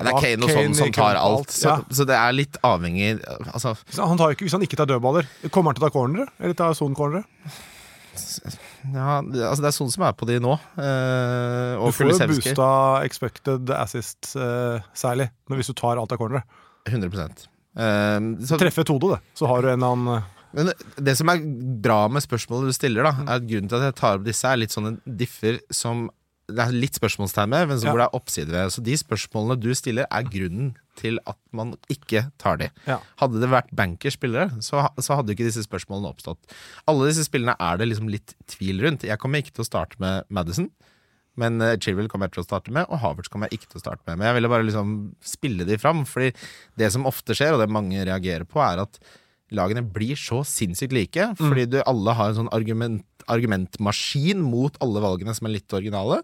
det er Kane og sånn som tar alt. Så, Ja. så det er litt avhengig Altså, Så Han tar ikke, hvis han ikke tar dødballer, kommer han til å ta cornere? Eller ta sonecornere? ja, altså det er sånn som er på de nå. Eh, Du får jo boosta expected assist eh, særlig, men hvis du tar alt av cornere. 100 Eh, så, Treffe et hode, det, så har du en annen eh, Men det som er bra med spørsmålet du stiller, da, er at grunnen til at jeg tar opp disse, er litt sånne differ som det er litt spørsmålstegn med, men så hvor det er oppside ved. Så de spørsmålene du stiller, er grunnen til at man ikke tar de. Ja. Hadde det vært bankerspillere, så, så hadde ikke disse spørsmålene oppstått. Alle disse spillene er det liksom litt tvil rundt. Jeg kommer ikke til å starte med Madison. Men uh, Chilwell kommer jeg til å starte med, og Havertz kommer jeg ikke til å starte med. Men jeg ville bare liksom spille de fram, fordi det som ofte skjer, og det mange reagerer på, er at lagene blir så sinnssykt like. Fordi du alle har en sånn argument, argumentmaskin mot alle valgene som er litt originale.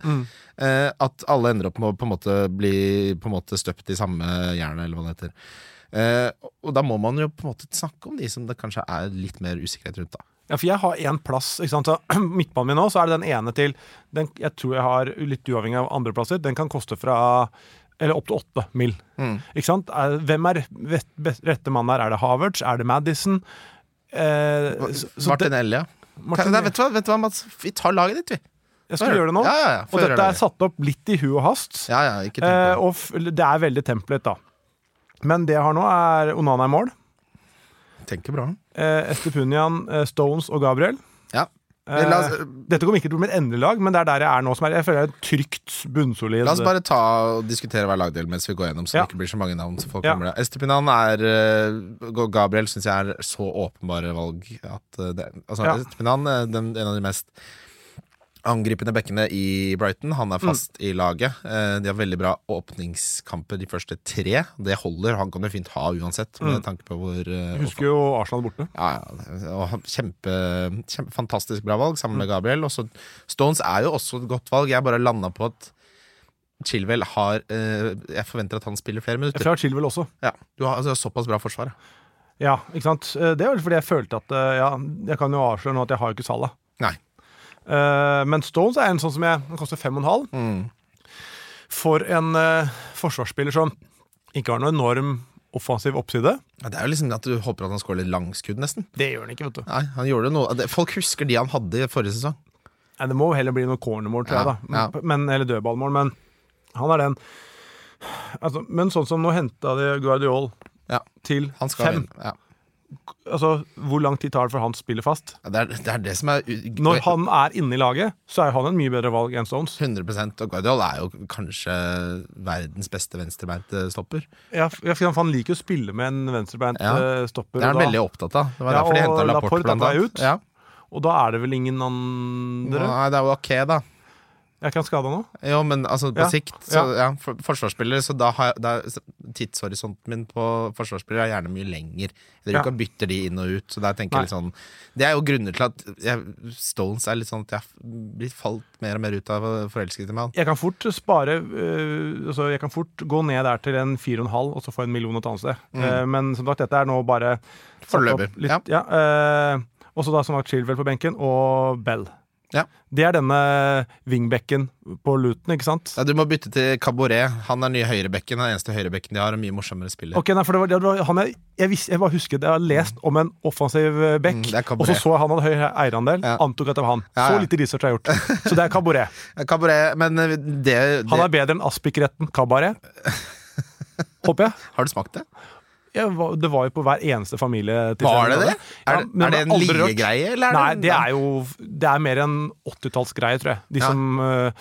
Eh, at alle ender opp med å på en måte bli på en måte støpt i samme jernet, eller hva det heter. Eh, og da må man jo på en måte snakke om de som det kanskje er litt mer usikkerhet rundt. da Ja, for jeg har én plass. ikke sant? Så [clears throat] Midtbanen min nå, så er det den ene til den, Jeg tror jeg har, litt uavhengig av andreplasser, den kan koste fra eller opp til åtte mil. Mm. Ikke sant? Er- Hvem er rette mann der? Er det Havertz? Er det Madison? Eh, så, så Martin Nei, vet, du hva, vet du hva, Mats? Vi tar laget ditt, vi. jeg skal gjøre det nå. Ja, ja, ja. Og dette det. er satt opp litt i hu og hast. Ja, ja, ikke tenk Eh, på det. og f det er veldig templet, da. Men det jeg har nå, er Onana i mål. Tenker bra. Eh, Estepunian, eh, Stones og Gabriel. Ja. Eh, oss, dette kommer ikke til å bli mitt endelige lag, men det er der jeg er nå. Som er, jeg føler jeg er trygt, bunnsolid. la oss bare ta og diskutere hver lagdel mens vi går gjennom, så Ja. det ikke blir så mange navn. Så folk Ja. Estupinan er eh, Gabriel syns jeg er så åpenbare valg at eh, det, altså, Ja. Estepinan er den, en av de mest angripende bekkene i Brighton. Han er fast i laget. Eh, De har veldig bra åpningskamper de første tre. Det holder. Han kan du fint ha uansett, med tanke på hvor eh, husker jo Arsenal borte. Ja, ja. Kjempe, kjempe fantastisk bra valg sammen med Gabriel. Også Stones er jo også et godt valg. Jeg bare landa på at Chilwell har eh, Jeg forventer at han spiller flere minutter. Fra Chilwell også. Ja, Du har altså, såpass bra forsvar. ja. Ikke sant? Det er vel fordi jeg følte at Ja, jeg kan jo avsløre nå at jeg har jo ikke Salah. Eh, men Stones er en sånn som jeg Den koster fem og en halv. Mm. For en uh, forsvarsspiller som ikke har noen enorm offensiv oppside. Ja, Det er jo liksom at du håper at han skårer litt langskudd, nesten. Det gjør han ikke, vet du. Nei, han gjorde noe Folk husker de han hadde i forrige sesong. Nei, det må heller bli noe cornermål, tror jeg, Ja, da. ja. Men, eller dødballmål. Men han er den altså, Men sånn som nå henta de Guardiol Ja, til fem. inn. Ja. Altså, Hvor lang tid tar det før han spiller fast? Ja, Det, er, det er det som er Når han er inne i laget, så er han en mye bedre valg enn Stones. 100 Og Guardiol er jo kanskje verdens beste venstrebeinte stopper. Ja, ja, for han liker å spille med en venstrebeint Ja. eh, stopper. Det er han da- veldig opptatt av. Det var Ja, derfor de og henta Laporte, blant annet. ut. Ja. Og da er det vel ingen andre? Nei, det er jo ok, da. Er ikke han skada nå? Jo, men altså på Ja, sikt så, ja. for, Forsvarsspillere, så da har da, Tidshorisonten min på forsvarsspillere er gjerne mye lenger. Driver Ja. bytter de inn og ut. Så der tenker Nei. jeg litt sånn Det er jo grunner til at jeg, Stones er litt sånn at jeg blitt falt mer og mer ut av forelsket i meg. Jeg kan fort spare øh, altså Jeg kan fort gå ned der til en 4,5 og og så få en million et annet sted. Eh, men som sagt, dette er nå bare Mm. Foreløpig, Ja. Ja. øh, og så da som sagt Chilwell på benken og Bell. Ja. Det er denne wingbacken på Luton, ikke sant? Ja, du må bytte til Caboret. Han er nye høyrebekken. Den eneste høyrebekken de har, og mye morsommere spiller. Ok, nei, for det var, det var han jeg, jeg, visste, jeg bare husket Jeg har lest om en offensiv eh, bekk, Mm, er og så så jeg han hadde høy eierandel. Ja. Antok at det var han. Ja, Så lite research har jeg gjort. [laughs] Så det er Cabaret. Caboret, men eh, det, det Han er bedre enn Aspik-retten Cabaret. [laughs] Håper jeg. Har du smakt det? Ja, det var jo på hver eneste familie. Var det det? Ja, Er, det- er det en er Nei, det er jo Det er mer en 80-tallsgreie, tror jeg. De Ja. som eh,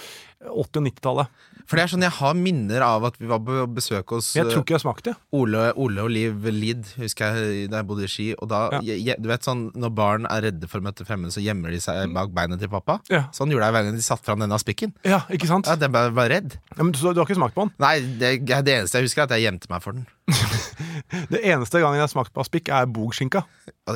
80- og 90-tallet. For det er sånn, Jeg har minner av at vi var på besøk hos Jeg tror ikke jeg smakte. Ole, Ole og Liv Lid, husker jeg da jeg bodde i Ski. Og da, Ja. je, je- du vet sånn, Når barn er redde for å møte fremmede, så gjemmer de seg bak beina til pappa. Ja. Sånn gjorde jeg hver gang de satte fram denne spikken. Ja, ikke sant? Ja, Den ble var redd. Ja, men du, du har ikke smakt på den? Nei, det, det eneste jeg husker, er at jeg gjemte meg for den. Det eneste gangen jeg har smakt på aspik, er bogskinka.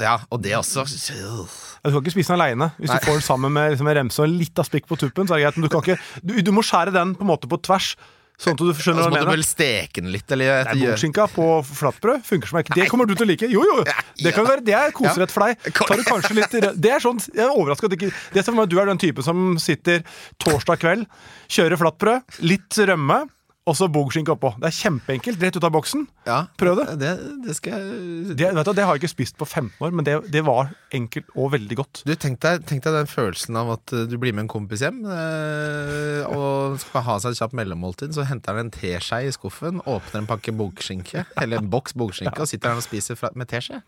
Ja, og det også. Du kan ikke spise den aleine. Hvis Nei. du får den sammen med liksom, remse og litt aspik på tuppen, så er det greit. Men du, kan ikke, du, du må skjære den på en måte på tvers, sånn at du skjønner så hva må jeg du vel steke den litt, eller Nei, Bogskinka på flatbrød funker som ikke. Det kommer du til å like. Jo, jo! Det kan være, det er koserett for deg. [laughs] Tar du kanskje litt Det er sånn, Jeg er overraska at ikke Det er for meg at du er den typen som sitter torsdag kveld, kjører flatbrød, litt rømme, og så bogskinke oppå. Det er kjempeenkelt. Rett ut av boksen. Ja, Prøv det. Det, det skal jeg Det, vet du, det har jeg ikke spist på 15 år, men det, det var enkelt og veldig godt. Du, tenk deg, tenk deg den følelsen av at eh, du blir med en kompis hjem øh, og skal ha seg et kjapt mellommåltid. Så henter han en teskje i skuffen, åpner en pakke bogskinke, [laughs] eller en boks bogskinke, og sitter han og spiser fra, med teskje.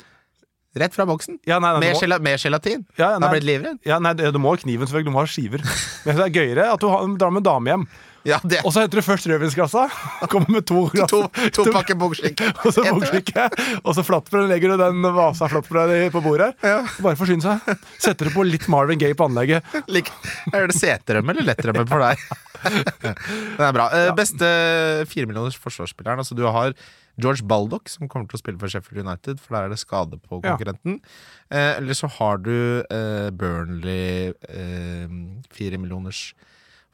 Rett fra boksen. Ja, nei, nei, Med, må- gel med gelatin. Ja, nei. har blitt livredd. Ja, nei, Du må ha kniven, selvfølgelig. Du må ha skiver. Men det er gøyere at du drar med en dame hjem, Ja, det og så henter du først rødvinsglassa. Kommer med to glass. To, to pakker bogskinke. [laughs] Og så Heter og så flatbrød. Legger du den vasa flatbrød på bordet her. Ja. Bare forsyne seg. Setter du på litt Marvin Gaye på anlegget. Lik- Er det seterømme eller lettrømme for deg? [laughs] Det er bra. Ja. Beste firemillioners forsvarsspilleren. Altså, du har George Baldock, som kommer til å spille for Sheffield United, for der er det skade på Ja. konkurrenten. Eh, eller så har du eh, Burnley, eh, firemillioners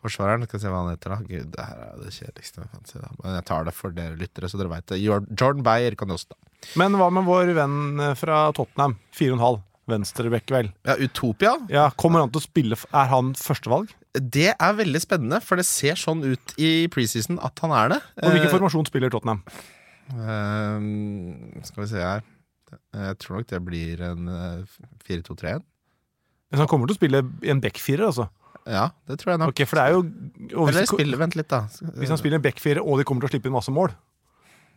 forsvareren. Skal vi se hva han heter, da. Gud, det her er det kjedeligste jeg kan si. Da. Men jeg tar det for dere lyttere, så dere veit det. Jordan Bayer kan det også da. Men hva med vår venn fra Tottenham? 4,5. Venstrebekk, vel. Ja, Utopia. Ja, Kommer han til å spille Er han førstevalg? Det er veldig spennende, for det ser sånn ut i preseason at han er det. Og hvilken Eh, formasjon spiller Tottenham? Uh, skal vi se her. Jeg tror nok det blir en eh, 4-2-3-1. Men han kommer til å spille i en backfirer, altså. Ja, det tror jeg nok. Okay, for det er jo Eller spiller, vent litt, da. hvis han spiller en backfire, og de kommer til å slippe inn masse mål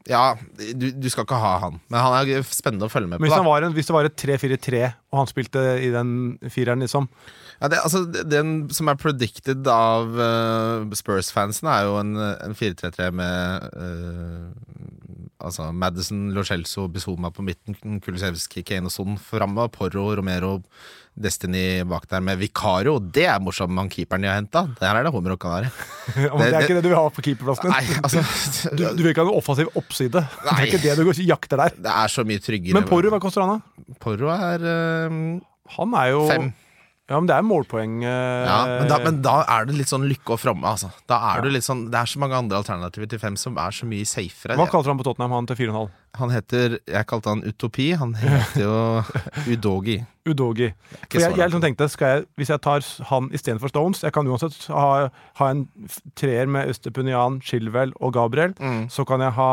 Ja, du, du skal ikke ha han, men han er spennende å følge med på. hvis, han var en, hvis det var et 3-4-3, og han spilte i den fireren, liksom Ja, det, altså, den som er predicted av uh, Spurs-fansen, er jo en, en 4-3-3 med uh, altså Madison, Locelso, Bizuma på midten, Kulisevskij, Kane og Son framme, Porro, Romero, Destiny bak der med Vicario. Det er morsomt med han keeperen de har henta. Der er det hummer og kanari. [laughs] det, Det er ikke det du vil ha på keeperplassen din. Nei, altså [laughs] Du, du vil ikke ha noen offensiv oppside. Det er ikke det du jakter der. Det er så mye tryggere. Men Porro, hva koster han, da? Porro er uh, Han er jo fem. Ja, men det er målpoeng. eh, Ja, men da, men da er det litt sånn lykke og fromme, altså. Da er du litt sånn, det er så mange andre alternativer til fem som er så mye safere. Hva kalte han på Tottenham, han til 4,5? Han heter Jeg kalte han Utopi. Han heter jo [laughs] Udogi. Udogi. For jeg, jeg tenkte, jeg, Hvis jeg tar han istedenfor Stones Jeg kan uansett ha, ha en treer med Østepunian, Chilwell og Gabriel. Mm. Så kan jeg ha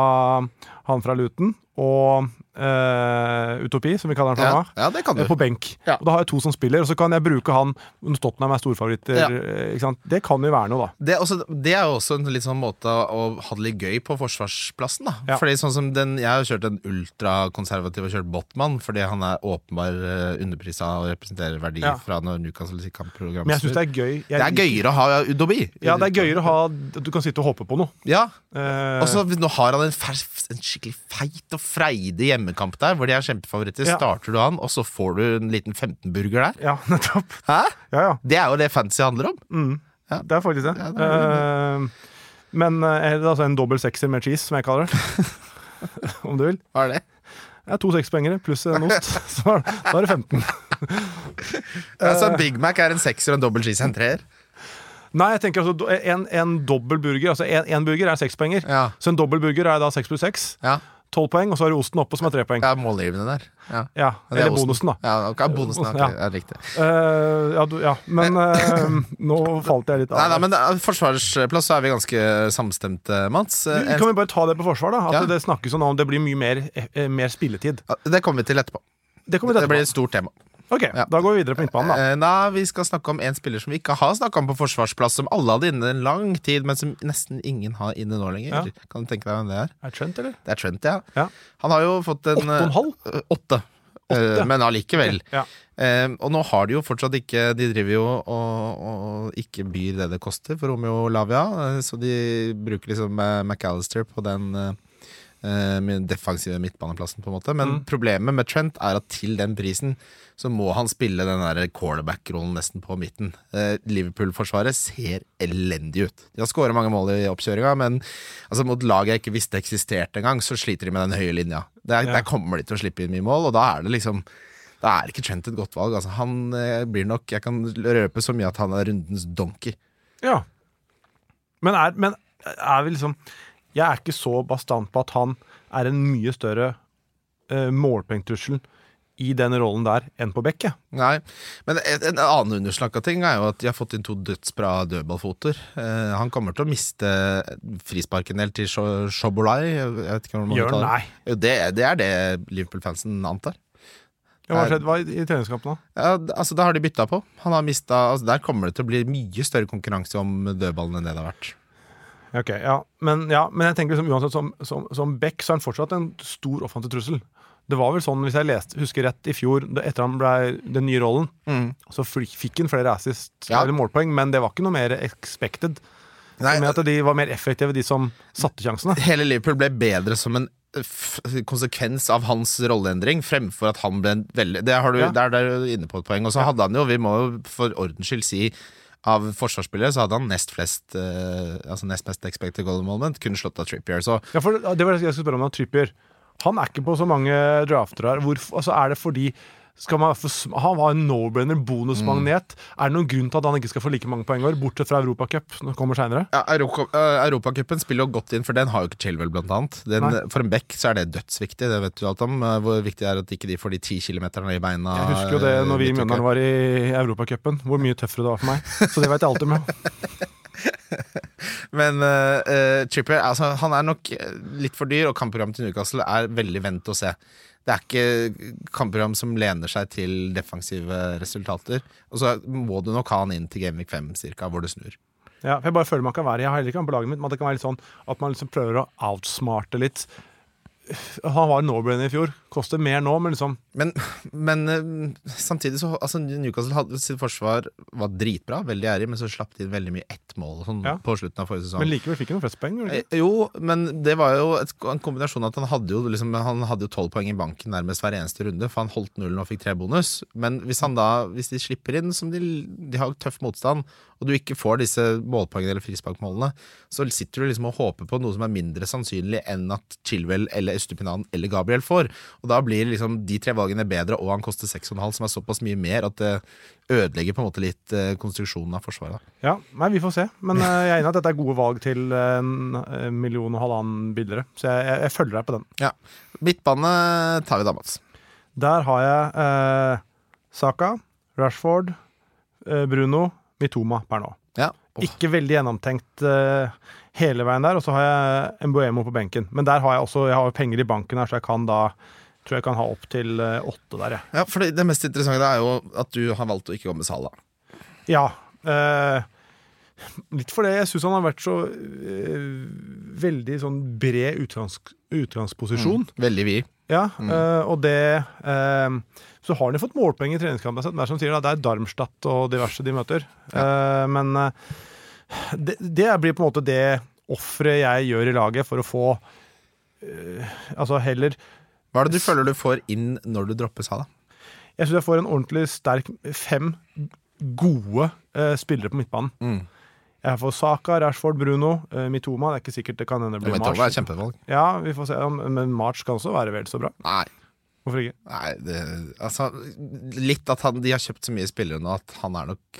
han fra Luton og Uh, Utopi, som vi kaller han fra Ja, ja, det kan du. eh, På benk. Ja. Og Da har jeg to som spiller, og så kan jeg bruke han når Tottenham er storfavoritter. Eh, Ikke sant? Det kan jo være noe, da. Det er, også, det er jo også en litt sånn måte å ha det litt gøy på forsvarsplassen. da. Fordi sånn som den Jeg har kjørt en ultrakonservativ og kjørt Botman fordi han er åpenbar uh, underprisa og representerer verdi Ja. fra når Newcastle sitt kampprogram Men jeg syns det er gøy. Jeg Det er gøyere å ha Udobi. Ja, det er gøyere å ha du kan sitte og håpe på noe. Ja, Eh, Og så nå har han en, ferf, en skikkelig feit og freidig hjemmekamp der, hvor de er kjempefavoritter. Ja. Starter du han, og så får du en liten 15-burger der. ja, [laughs] nettopp. Hæ? Ja, ja. Det er jo det fantasy handler om. Mm. Ja. Det er faktisk det. Ja, det er Eh, men er det altså en dobbel sekser med cheese, som jeg kaller det. [laughs] [laughs] Om du vil. Hva er det? Er to sekspoengere pluss en [laughs] ost. Så da er det 15. [laughs] Altså, en Big Mac er en sekser og en dobbel cheese en treer. Nei, jeg tenker altså en, en dobbel burger. Altså en, en burger er seks poenger. Ja. Så en dobbel burger er da seks pluss seks. Ja. Tolv poeng, og så har du osten oppå, som er tre poeng. ja, målgivende der. Ja. Ja, Det er Eller bonusen, da. Ja, okay, bonusen, okay. Ja. riktig. Uh, ja, du, ja, men uh, nå falt jeg litt av. Nei, nei, men er- forsvarsplass så er vi ganske samstemte, Mats. Eh, kan vi bare ta det på forsvar, da? At Ja. det snakkes om at det blir mye mer, eh, mer spilletid. Det kommer vi til etterpå. Det kommer vi Det blir et stort tema. Ok, Ja. Da går vi videre på midtbanen, da. Eh, Nei, Vi skal snakke om en spiller som vi ikke har snakka om på forsvarsplass, som alle hadde inne en lang tid, men som nesten ingen har inne nå lenger. Ja. Kan du tenke deg hvem det er? Er det Trent, eller? Det er Trent, ja. Ja. Han har jo fått en Åtte og en halv? eh, Åtte. Eh, Åtte. Men allikevel. Ja. Eh, og nå har de jo fortsatt ikke De driver jo og, og ikke byr det det koster for Romeo Lavia, eh, så de bruker liksom eh, McAllister på den eh, eh, med defensive midtbaneplassen, på en måte. Men Mm. problemet med Trent er at til den prisen så må han spille den der quarterback-rollen nesten på midten. Eh, Liverpool-forsvaret ser elendig ut. De har skåra mange mål i oppkjøringa, men altså, mot lag jeg ikke visste eksisterte engang, så sliter de med den høye linja. Der, Ja. der kommer de til å slippe inn mye mål, og da er det liksom da er ikke Trent et godt valg. Altså, han eh, blir nok Jeg kan røpe så mye at han er rundens donkey. Ja. Men er, men er vi liksom Jeg er ikke så bastant på at han er en mye større uh, målpoengtrussel i den rollen der enn på bekket. Nei, men en, en annen underslakka ting er jo at de har fått inn to dødsbra dødballfoter. Eh, han kommer til å miste frisparken helt til Sho- Shobolai. Gjør nei. det. Det, er det Liverpool-fansen antar. Ja, hva har skjedd hva, i, treningskampen da? Ja, altså, da har de bytta på. Han har mistet, altså, der kommer det til å bli mye større konkurranse om dødballene enn det det har vært. Ok, ja. Men, ja, men jeg tenker liksom, uansett som, som, som Beck så er han fortsatt en stor offensiv trussel. Det var vel sånn, hvis jeg leste, husker rett, i fjor, etter han ble den nye rollen, så fikk han flere assist Ja. eller målpoeng, men det var ikke noe mer expected. Nei, Med at de var mer effektive, de som satte sjansene. hele Liverpool ble bedre som en konsekvens av hans rolleendring, fremfor at han ble en veldig Det har du, Ja. Der er du inne på et poeng. Og så hadde han jo, vi må jo for ordens skyld si av forsvarsspillere så hadde han nest flest eh, Altså nest mest expected goal moment, kunne slått av Trippier. Så Ja, for Det var det jeg skulle spørre om. da, Trippier. Han er ikke på så mange drafter her. Hvorfor, altså er det fordi Man, han var en no-brainer, bonusmagnet. Er det noen grunn til at han ikke skal få like mange poeng i år, bortsett fra Europacup? Ja, Europa, uh, Europacupen spiller jo godt inn, for den har jo ikke Chilwell, blant annet. Den, for en back så er det dødsviktig, det vet du alt om. eh, hvor viktig det er at ikke de får de ti kilometerne i beina. Jeg husker jo det når vi i eh, Mjøndalen var i Europacupen, hvor mye tøffere det var for meg. Så det vet jeg alltid med. [laughs] Men uh, Trippier altså, han er nok eh, litt for dyr, og kampprogrammet til Newcastle er veldig vent å se. Det er ikke kampprogram som lener seg til defensive resultater. Og så må du nok ha han inn til Gameweek 5 cirka, hvor det snur. Ja, for jeg bare føler man kan være Jeg har heller ikke han på laget mitt, men det kan være litt sånn at man liksom prøver å outsmarte litt. Han var en no-brainer i fjor. Koster mer nå, men liksom Men, men eh, samtidig så altså, Newcastle hadde sitt forsvar var dritbra, veldig ærlig, men så slapp de inn veldig mye ett mål sånn, Ja. på slutten av forrige sesong. Men likevel fikk han flest poeng. Eh, Jo, men det var jo et, en kombinasjon at han hadde jo liksom, Han hadde jo tolv poeng i banken nærmest hver eneste runde, for han holdt nullen og fikk tre bonus. Men hvis han da, hvis de slipper inn, som de, de har tøff motstand, og du ikke får disse målpoengene eller frisparkmålene, så sitter du liksom og håper på noe som er mindre sannsynlig enn at Chilwell eller Estupinan eller Gabriel får. Og da blir liksom de tre valgene bedre, og han koster 6,5, som er såpass mye mer at det ødelegger på en måte litt eh, konstruksjonen av forsvaret. Ja, nei, vi får se. Men eh, jeg er enig i at dette er gode valg til en eh, million og halvannen billigere. Så jeg, jeg, jeg følger deg på den. Ja. Midtbane tar vi da, Mats. Der har jeg eh, Saka, Rashford, eh, Bruno, Mitoma per nå. Ja. Oh. Ikke veldig gjennomtenkt eh, hele veien der. Og så har jeg Mbuemo på benken. Men der har jeg også Jeg har penger i banken her, så jeg kan da tror jeg kan ha opp til eh, åtte der, jeg. Ja, for det, det mest interessante er jo at du har valgt å ikke gå med Sala. Ja. Eh, litt fordi jeg syns han har vært så eh, veldig sånn bred utgangs, utgangsposisjon. Veldig vid. Ja, eh, og det eh, Så har han jo fått målpoeng i treningskampen. Det er som sier da, det er Darmstadt og diverse de møter. Eh, men det, det blir på en måte det offeret jeg gjør i laget for å få eh, Altså heller Hva er det du føler du får inn når du dropper Sala? Jeg syns jeg får en ordentlig sterk fem gode eh, spillere på midtbanen. Mm. Jeg får Saka, Rashford, Bruno, eh, Mitoma. Det er ikke sikkert det kan hende det blir March. Ja, vi får se. om- Men March kan også være vel så bra. Nei, Hvorfor ikke? nei det, altså, litt at han, de har kjøpt så mye spillere nå at han er nok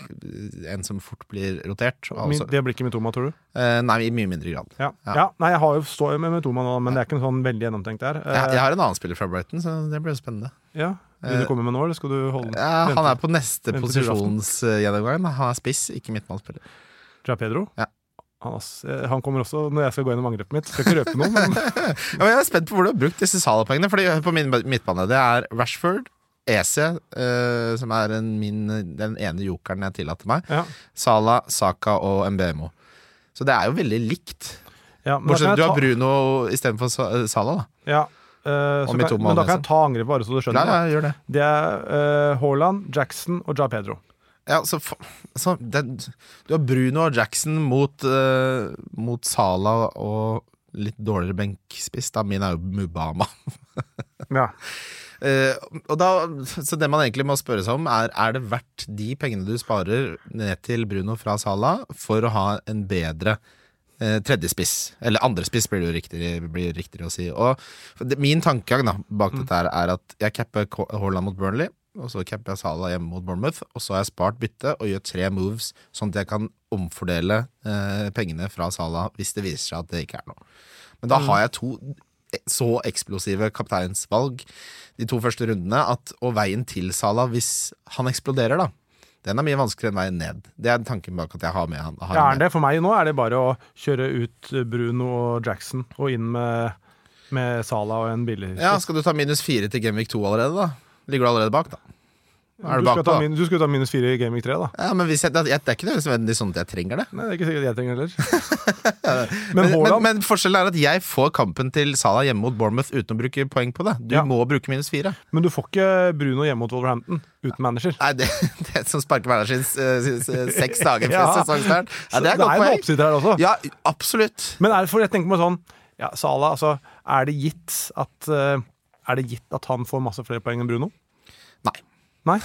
en som fort blir rotert. Altså, det blir ikke Mitoma, tror du? eh, nei, i mye mindre grad. Ja. Ja. ja. Nei, jeg har jo står med Mitoma nå, men det er ikke noe sånn veldig gjennomtenkt der. Jeg, Eh, jeg har en annen spiller fra Brighton, så det blir jo spennende. ja. Vil du komme med nå, eller skal du holde Ja, han er på neste posisjonsgjennomgang. Han er spiss, ikke midtmannsspiller. Fra Pedro? Ja. Han, eh, han kommer også når jeg skal gå gjennom angrepet mitt. Skal ikke røpe noe, men [laughs] Ja, jeg er spent på hvor du har brukt disse Salah-poengene. Fordi på min midtbane det er Rashford, Ese eh, som er en, min, den ene jokeren jeg tillater meg. ja. Salah, Saka og MBMO. Så det er jo veldig likt. ja men Bortsett fra du har ta- Bruno istedenfor Sa- Salah, da. Ja. Uh, kan, men da kan jeg ta angrepet bare så du skjønner. da. ja, gjør det. Det er eh, Haaland, Jackson og Ja Pedro. Ja, så, så det, du har Bruno og Jackson mot, uh, mot Salah og litt dårligere benkspiss. Da min er jo Mubama. [laughs] Ja. Uh, og da, så det man egentlig må spørre seg om, er Er det verdt de pengene du sparer ned til Bruno fra Salah for å ha en bedre uh, tredjespiss? Eller andrespiss, blir det jo riktigere, blir riktigere å si. Og det, min tankegang da, bak dette her er at jeg capper Haaland mot Burnley. Og så capper jeg Sala hjemme mot Bournemouth, og så har jeg spart bytte og gjør tre moves, sånn at jeg kan omfordele eh, pengene fra Sala hvis det viser seg at det ikke er noe. Men da har jeg to så eksplosive kapteinsvalg de to første rundene at, og veien til Sala, hvis han eksploderer, da. Den er mye vanskeligere enn veien ned. Det er tanken bak at jeg har med han. Har Ja, er det for meg nå er det bare å kjøre ut Bruno og Jackson og inn med, med Sala og en billig Ja, Skal du ta minus fire til Gameweek 2 allerede, da? Ligger du allerede bak, da? Er du, du skal ta min, du skal ta minus fire i Gaming 3, da. Ja, men jeg, det, er ikke nødvendigvis sånn at jeg trenger det. Nei, det er ikke sikkert jeg trenger heller. [laughs] Men, Men men, forskjellen er at jeg får kampen til Salah hjemme mot Bournemouth uten å bruke poeng på det. Du Ja. må bruke minus fire. Men du får ikke Bruno hjemme mot Wolverhampton uten manager. Nei, det, [laughs] det er som sparker hverdagen sin s- s- seks dager før Ja. sesongstart. Ja, det er et godt en oppside her også. Ja, absolutt. Men er det for jeg tenker meg sånn ja, Salah, altså, er det gitt at eh, Er det gitt at han får masse flere poeng enn Bruno? Nei. Nei.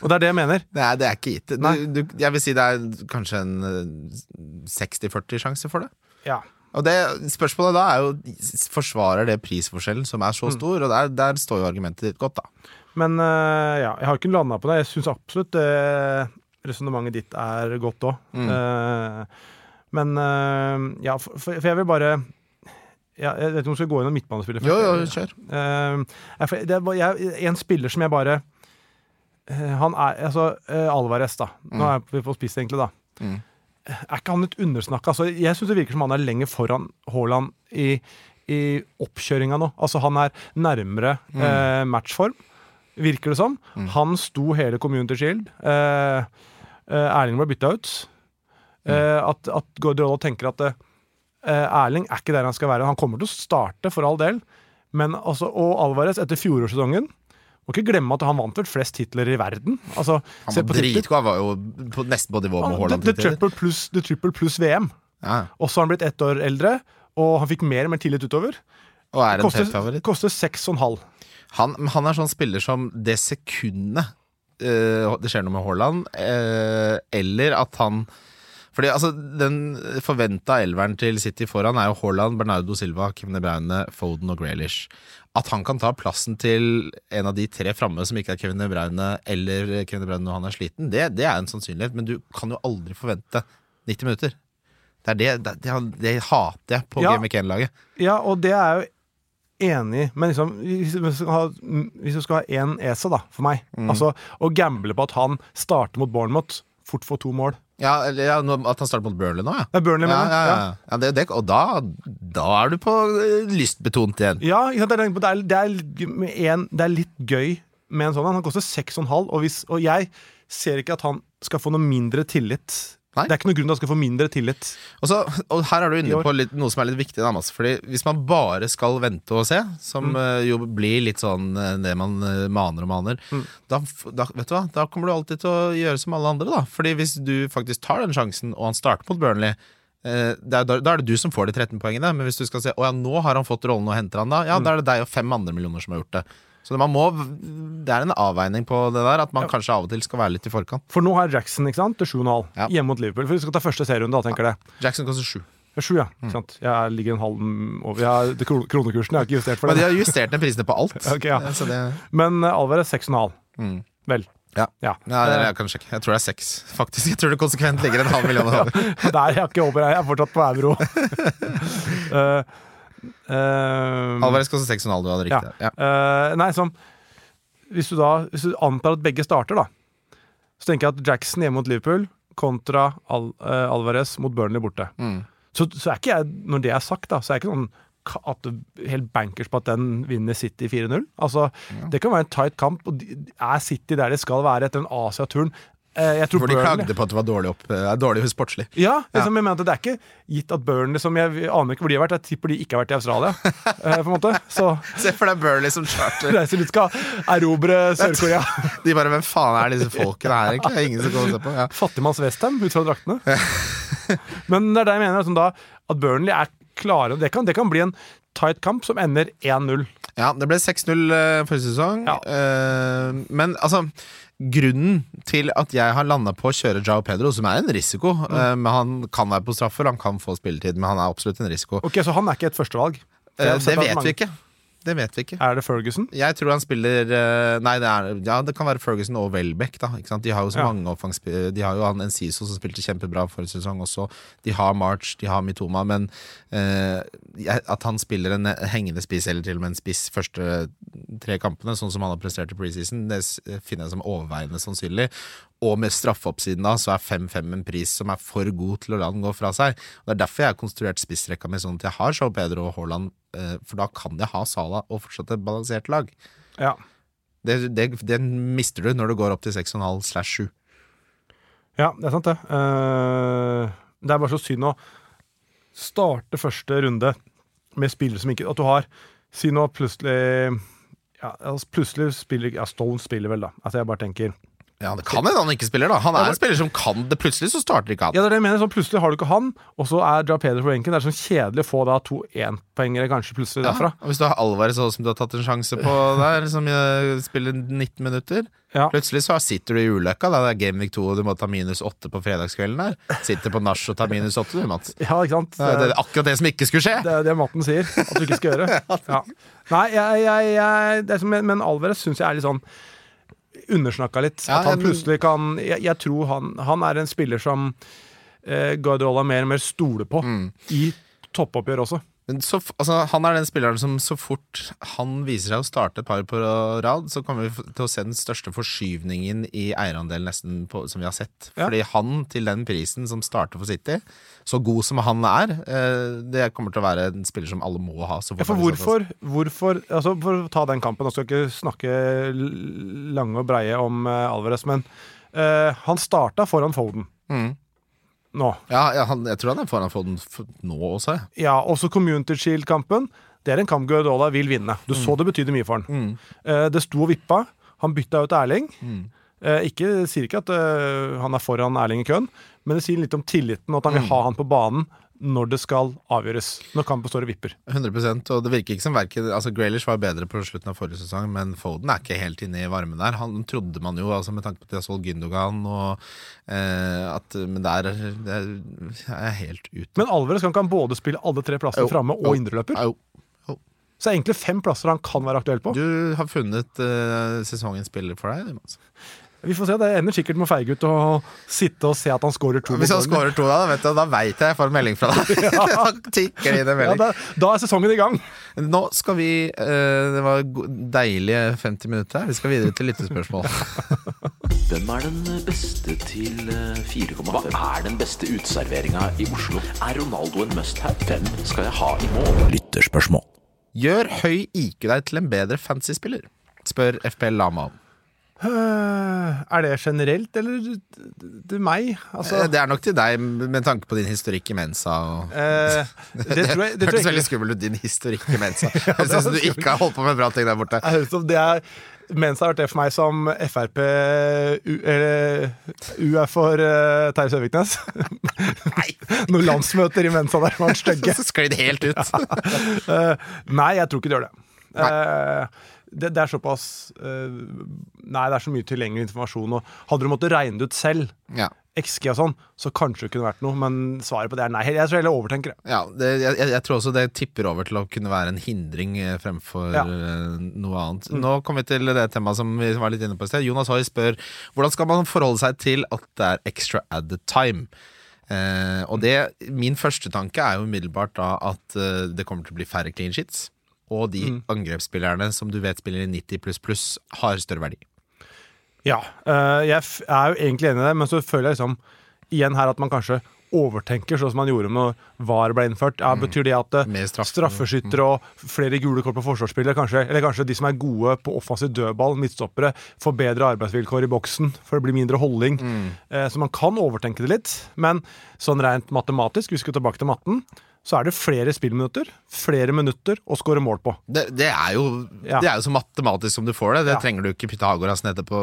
Og det er det jeg mener. [laughs] Nei, det er ikke gitt. Du, du, jeg vil si det er kanskje en eh, 60-40 sjanse for det. Ja. Og det Spørsmålet da er jo forsvarer det prisforskjellen som er Mm. så stor, og der, der står jo argumentet ditt godt, da. Men uh, ja, jeg har ikke landa på det. Jeg syns absolutt det resonnementet ditt er godt òg. Mm. men eh, ja, for, for jeg vil bare ja, Jeg vet ikke om vi skal gå gjennom midtbanespillet Jo, jo, først. kjør. Eh, det er en spiller som jeg bare eh, Han er Altså, eh, Alvarez, da. Nå er vi på spiss, egentlig, da. Mm. Er ikke han litt undersnakka? Altså, jeg syns det virker som han er lenger foran Haaland i, i oppkjøringa nå. Altså, han er nærmere eh, matchform, virker det som. Han sto hele Community Shield. Eh, eh, Erling ble bytta ut. Eh, at, at Guardiola tenker at Erling er ikke der han skal være. Han kommer til å starte, for all del. Men altså, og Alvarez etter fjorårssesongen Må ikke glemme at han vant vel flest titler i verden. Altså, Han var dritgod. Han var jo på, nesten på nivå med Haaland. The, triple plus, the triple pluss VM. Ja. Og så har han blitt ett år eldre, og han fikk mer og mer tillit utover. Og er en Koster, tett-favoritt. koster seks og en halv. Han, han er sånn spiller som det sekundet uh, det skjer noe med Haaland, uh, eller at han fordi altså, Den forventa elveren til City foran er jo Haaland, Bernardo Silva, Kevin Braune, Foden og Grealish. At han kan ta plassen til en av de tre framme som ikke er Kevin Braune eller Kevin Braune når han er sliten, det, det er en sannsynlighet, men du kan jo aldri forvente 90 minutter. Det er det, det, det, det hater jeg på Ja. 1-laget. Ja, og det er jeg jo enig men liksom, hvis du skal ha, hvis du skal ha én ESA, da, for meg Mm. Altså, Å gamble på at han starter mot Bournemouth, fort får to mål Ja, eller ja, At han starter mot Burnley nå, ja. Er Burnley, Ja, ja, ja. ja det, det, og da, da er du på eh, lystbetont igjen. Ja, det, er, det, er, det, er, en, det er litt gøy med en sånn. Han koster 6,5, og, hvis, og jeg ser ikke at han skal få noe mindre tillit. Nei. Det er ikke noen grunn til at han skal få mindre tillit. Og, så, og her er du inne på litt, noe som er litt viktig. Da, fordi Hvis man bare skal vente og se, som Mm. eh, jo blir litt sånn eh, det man eh, maner og maner, Mm. da, da, vet du hva? da kommer du alltid til å gjøre som alle andre. da Fordi hvis du faktisk tar den sjansen, og han starter mot Burnley eh, er, da, da er det du som får de 13 poengene, men hvis du skal se Å ja, nå har han fått rollen og henter han da, Mm. ja, da er det deg og fem andre millioner som har gjort det. Så man må, det er en avveining på det der, at man Ja. kanskje av og til skal være litt i forkant. For nå har Jackson ikke sant, til 7,5 Ja. hjemme mot Liverpool. For vi skal ta første serierunde, da, tenker jeg. Jackson koster sju. Det er sju, ja. Mm. Jeg ligger en halv over jeg det Kronekursen jeg har ikke justert for det. Men de har justert ned prisene på alt. [laughs] okay, ja. Det, Men uh, Alvarez 6,5. mm. Vel. Ja. ja. Ja, det, jeg kan sjekke. Jeg tror det er seks, faktisk. Jeg tror det konsekvent ligger en halv million [laughs] over. Der er jeg ikke over, jeg er fortsatt på euro. uh, [laughs] uh, Alvarez koster seks og en halv, du hadde riktig. Ja. Uh, nei, sånn hvis du, da, hvis du antar at begge starter, da, så tenker jeg at Jackson hjemme mot Liverpool kontra Al uh, Alvarez mot Burnley borte. Mm. Så, så er ikke jeg, når det er sagt, da, så er jeg ikke sånn at helt bankers på at den vinner City 4-0. Altså, Det kan være en tight kamp, og er City der de skal være etter en Asia-turen? Eh, jeg tror For de klagde på at det var dårlig, opp, eh, dårlig sportslig. ja, liksom, jeg mener at det er ikke gitt at Burnley, som jeg aner ikke hvor de har vært, jeg tipper de ikke har vært i Australia. [laughs] eh, på en måte. Så Se for deg Burnley som charter. [laughs] reiser ut skal erobre [laughs] Sør-Korea. De bare Hvem faen er disse folkene her, egentlig? Det er ingen som kommer og ser på. Ja. Fattigmanns Westham ut fra draktene. Men det er det jeg mener, sånn da, at Burnley er klare. Det kan, det kan bli en tight kamp som ender 1-0. Ja, det ble 6-0 første forrige sesong. Ja. Uh, men altså Grunnen til at jeg har landa på å kjøre Jao Pedro, som er en risiko eh, Men Han kan være på straffer, han kan få spilletid, men han er absolutt en risiko. Ok, Så han er ikke et førstevalg? Eh, sett det vet mange- vi ikke. Det vet vi ikke. Er det Ferguson? Jeg tror han spiller eh, Nei, det, er, ja, det kan være Ferguson og Welbeck. Da? De har jo så Ja. mange offensiv De har jo han Enciso som spilte kjempebra forrige sesong også. De har March, de har Mitoma, men eh, at han spiller en hengende spiss, eller til og med en spiss første tre kampene, sånn som han har prestert i preseason, det finner jeg som overveiende sannsynlig. Og med straffeoppsiden da, så er 5-5 en pris som er for god til å la den gå fra seg. Og Det er derfor jeg har konstruert spissrekka mi sånn at jeg har Jean Pedro og Haaland, eh, for da kan jeg ha Salah og fortsatt et balansert lag. Ja. Det, det, det mister du når du går opp til 6,5 slash 7. ja, det er sant, det. Uh, det er bare så synd å starte første runde med spillere som ikke At du har Si nå plutselig ja, altså plutselig spiller Ja, Stone spiller vel, da. Altså Jeg bare tenker Ja, Det kan hende han ikke spiller, da. Han er en spiller som kan det. Plutselig så starter ikke han. Ja, det er det jeg mener, Sånn, Plutselig har du ikke han, og så er Dra Peder på benken. Det er sånn kjedelig å få da to énpoengere kanskje plutselig derfra. Og hvis du har Alvarez sånn som du har tatt en sjanse på [laughs] der, som eh, spiller 19 minutter Ja. Plutselig så sitter du i ulykka. Det er Game Week 2, og du må ta minus 8 på fredagskvelden der. Sitter på nach og tar minus 8, du, Mats. [laughs] Ja, ikke sant? Det er det er akkurat det som ikke skulle skje. Det er det matten sier at du ikke skal [laughs] gjøre. Ja. Nei, jeg, jeg, jeg, det er som, men Alvarez syns jeg er litt sånn undersnakka litt. Ja, at han plutselig kan Jeg, jeg tror han, han er en spiller som eh, Guardiola mer og mer stoler på Mm. i toppoppgjør også. Så, altså, han er den spilleren som så fort han viser seg å starte et par på rad, så kommer vi til å se den største forskyvningen i eierandel nesten på, som vi har sett. Ja. Fordi han til den prisen som starter for City, så god som han er, eh, det kommer til å være en spiller som alle må ha. Så Ja, for hvorfor, hvorfor altså For å ta den kampen, nå skal jeg ikke snakke lange og breie om eh, Alvarez, men eh, han starta foran Foden Mm. Nå. Ja, jeg, han, jeg tror han er foran Foden f- nå også. Ja, også Community Shield-kampen. Det er en kamp Guardiola vil vinne. Du så det betydde mye for han. Mm. Eh, det sto og vippa. Han bytta ut Erling. Eh, ikke, sier ikke at eh, han er foran Erling i køen, men det sier litt om tilliten og at han vil ha han på banen når det skal avgjøres. Når kampen står og vipper. 100% og det virker ikke som verket, altså Grealish var bedre på slutten av forrige sesong, men Foden er ikke helt inne i varmen der. Han trodde man jo, altså med tanke på at de har solgt Gündogan og eh, at Men der det er jeg helt ute. Men Alvarez kan ikke han både spille alle tre plassene framme og indreløper. Så det er egentlig fem plasser han kan være aktuell på. Du har funnet eh, sesongens spiller for deg. Mats. Vi får se, Det ender sikkert med Feige ut å sitte og se at han skårer to. Hvis han scorer to, da vet du, da veit jeg jeg får en melding fra deg. [laughs] [laughs] da tikker det inn en ja, melding. da, da er sesongen i gang. Nå skal vi eh, Det var deilige 50 minutter her. Vi skal videre til lyttespørsmål. [laughs] Hvem er den beste til eh, 4,5? Hva er den beste uteserveringa i Oslo? Er Ronaldo en must-have? Hvem skal jeg ha i mål? Lytterspørsmål. Gjør høy IQ deg til en bedre fantasy-spiller? Spør FPL Lama om. Øh, Er det generelt, eller til meg? Altså, Eh, Det er nok til deg, med tanke på din historikk i Mensa. Og... eh, det tror jeg, [laughs] det tror Hørtes veldig skummelt ut, din historikk i Mensa. [laughs] Det Høres ut som du ikke har holdt på med bra ting der borte. [laughs] Det er mensa har vært det for meg som Frp U, eller, U er for uh, Terje Søviknes. Noen landsmøter i Mensa der var stygge. Så sklid helt ut. uh, nei, jeg tror ikke det gjør det. Eh, det, det er såpass uh, Nei, det er så mye tilgjengelig informasjon. Og hadde du måttet regne det ut selv, Ja. XG og sånn, så kanskje det kunne vært noe, men svaret på det er nei. Jeg tror heller overtenker det. Ja, det, jeg, jeg tror også det tipper over til å kunne være en hindring eh, fremfor Ja. eh, noe annet. Nå kommer vi til det temaet som vi var litt inne på i sted. Jonas Hoy spør hvordan skal man forholde seg til at det er extra added time. Eh, og det, Min første tanke er jo umiddelbart da at det kommer til å bli færre clean sheets. Og de angrepsspillerne som du vet spiller i 90 pluss pluss, har større verdi. Ja, eh, jeg er jo egentlig enig i det, men så føler jeg liksom igjen her at man kanskje overtenker, sånn som man gjorde når VAR ble innført. Ja, Betyr det at straff. Straffeskyttere og flere gule kort på forsvarsspillere, kanskje, eller kanskje de som er gode på offensiv dødball, midtstoppere, får bedre arbeidsvilkår i boksen, for det blir mindre holding. Mm. Så man kan overtenke det litt, men sånn rent matematisk, vi skal tilbake til matten, så er det flere spillminutter, flere minutter å skåre mål på. Det, det, er jo, Ja. det er jo så matematisk som du får det. Det Ja. trenger du ikke Pythagoras nede på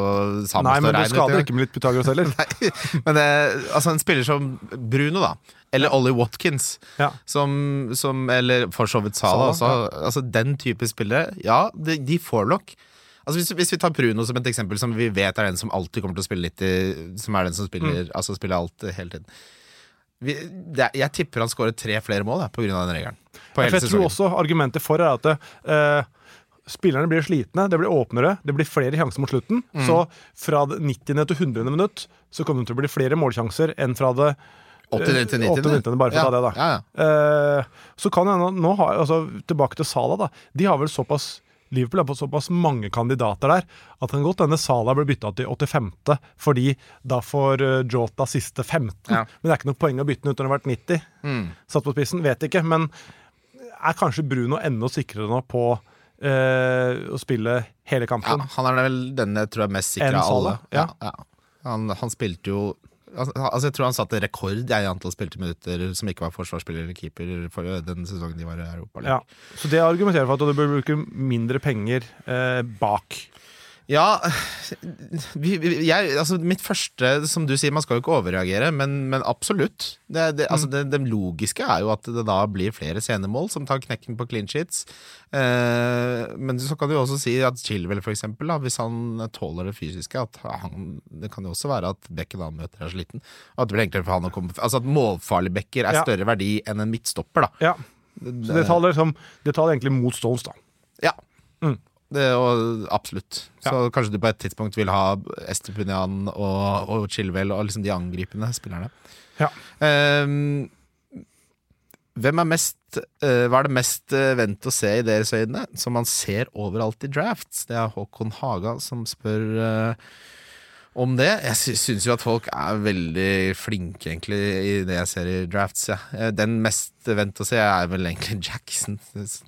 Samos Nei, men du skader ikke med litt Pythagoras heller. [laughs] Nei, men det, altså en spiller som Bruno, da. Eller Ollie Watkins. Ja. Som, som, eller for så vidt Sala. Også. Altså, den type spillere, ja, de, de får nok. Altså hvis, hvis vi tar Bruno som et eksempel, som vi vet er den som alltid kommer til å spille litt i, Som er den som spiller, altså spiller alt eh, hele tiden. Vi, det, jeg tipper han skårer tre flere mål pga. den regelen. På hele jeg tror også argumentet for er at uh, spillerne blir slitne, det blir åpnere, det blir flere sjanser mot slutten. Mm. Så fra det 90. til 100. minutt så kommer det til å bli flere målsjanser enn fra det 80 til 90. 80 bare for å ta det, da. Ja, ja. Uh, så kan jeg nå, nå har, altså, Tilbake til Sala, da. De har vel såpass Liverpool har på såpass mange kandidater der at det kan godt denne Salah blir bytta til 85., fordi da får eh, Jota siste 15. Ja. Men det er ikke noe poeng å bytte den ut når den har vært 90. Mm. Satt på spissen, vet ikke. Men er kanskje Bruno enda sikrere nå på eh, å spille hele kampen? Ja, han er vel den jeg tror er mest sikker av alle. Ja. Han, han spilte jo altså, altså Jeg tror han satte rekord i antall spilte minutter som ikke var forsvarsspiller eller keeper for den sesongen de var i Europa. Ja. Så det argumenterer for at du bør bruke mindre penger eh, bak. Ja, vi, vi, jeg, altså mitt første Som du sier, man skal jo ikke overreagere, men, men absolutt. Det, det, altså det, det logiske er jo at det da blir flere scenemål som tar knekken på clean sheets. Eh, men så kan du jo også si at Chilwell, for eksempel, da, hvis han tåler det fysiske at han, Det kan jo også være at bekken han møter, er sliten. At det blir enklere for han å komme Altså at målfarlige bekker er Ja. større verdi enn en midtstopper, da. Ja. Så det taler, som, det taler egentlig mot Stones, da. Ja. Mm. Det, og, absolutt. Så kanskje du på et tidspunkt vil ha Estepunian og, og Chilwell og liksom de angripende spillerne. Ja. Um, hvem er mest uh, Hva er det mest uh, vent å se i deres øyne, som man ser overalt i drafts? Det er Håkon Haga som spør uh, om det. Jeg sy syns jo at folk er veldig flinke, egentlig, i det jeg ser i drafts. Ja. Den mest vent å se er vel egentlig [laughs] Jackson,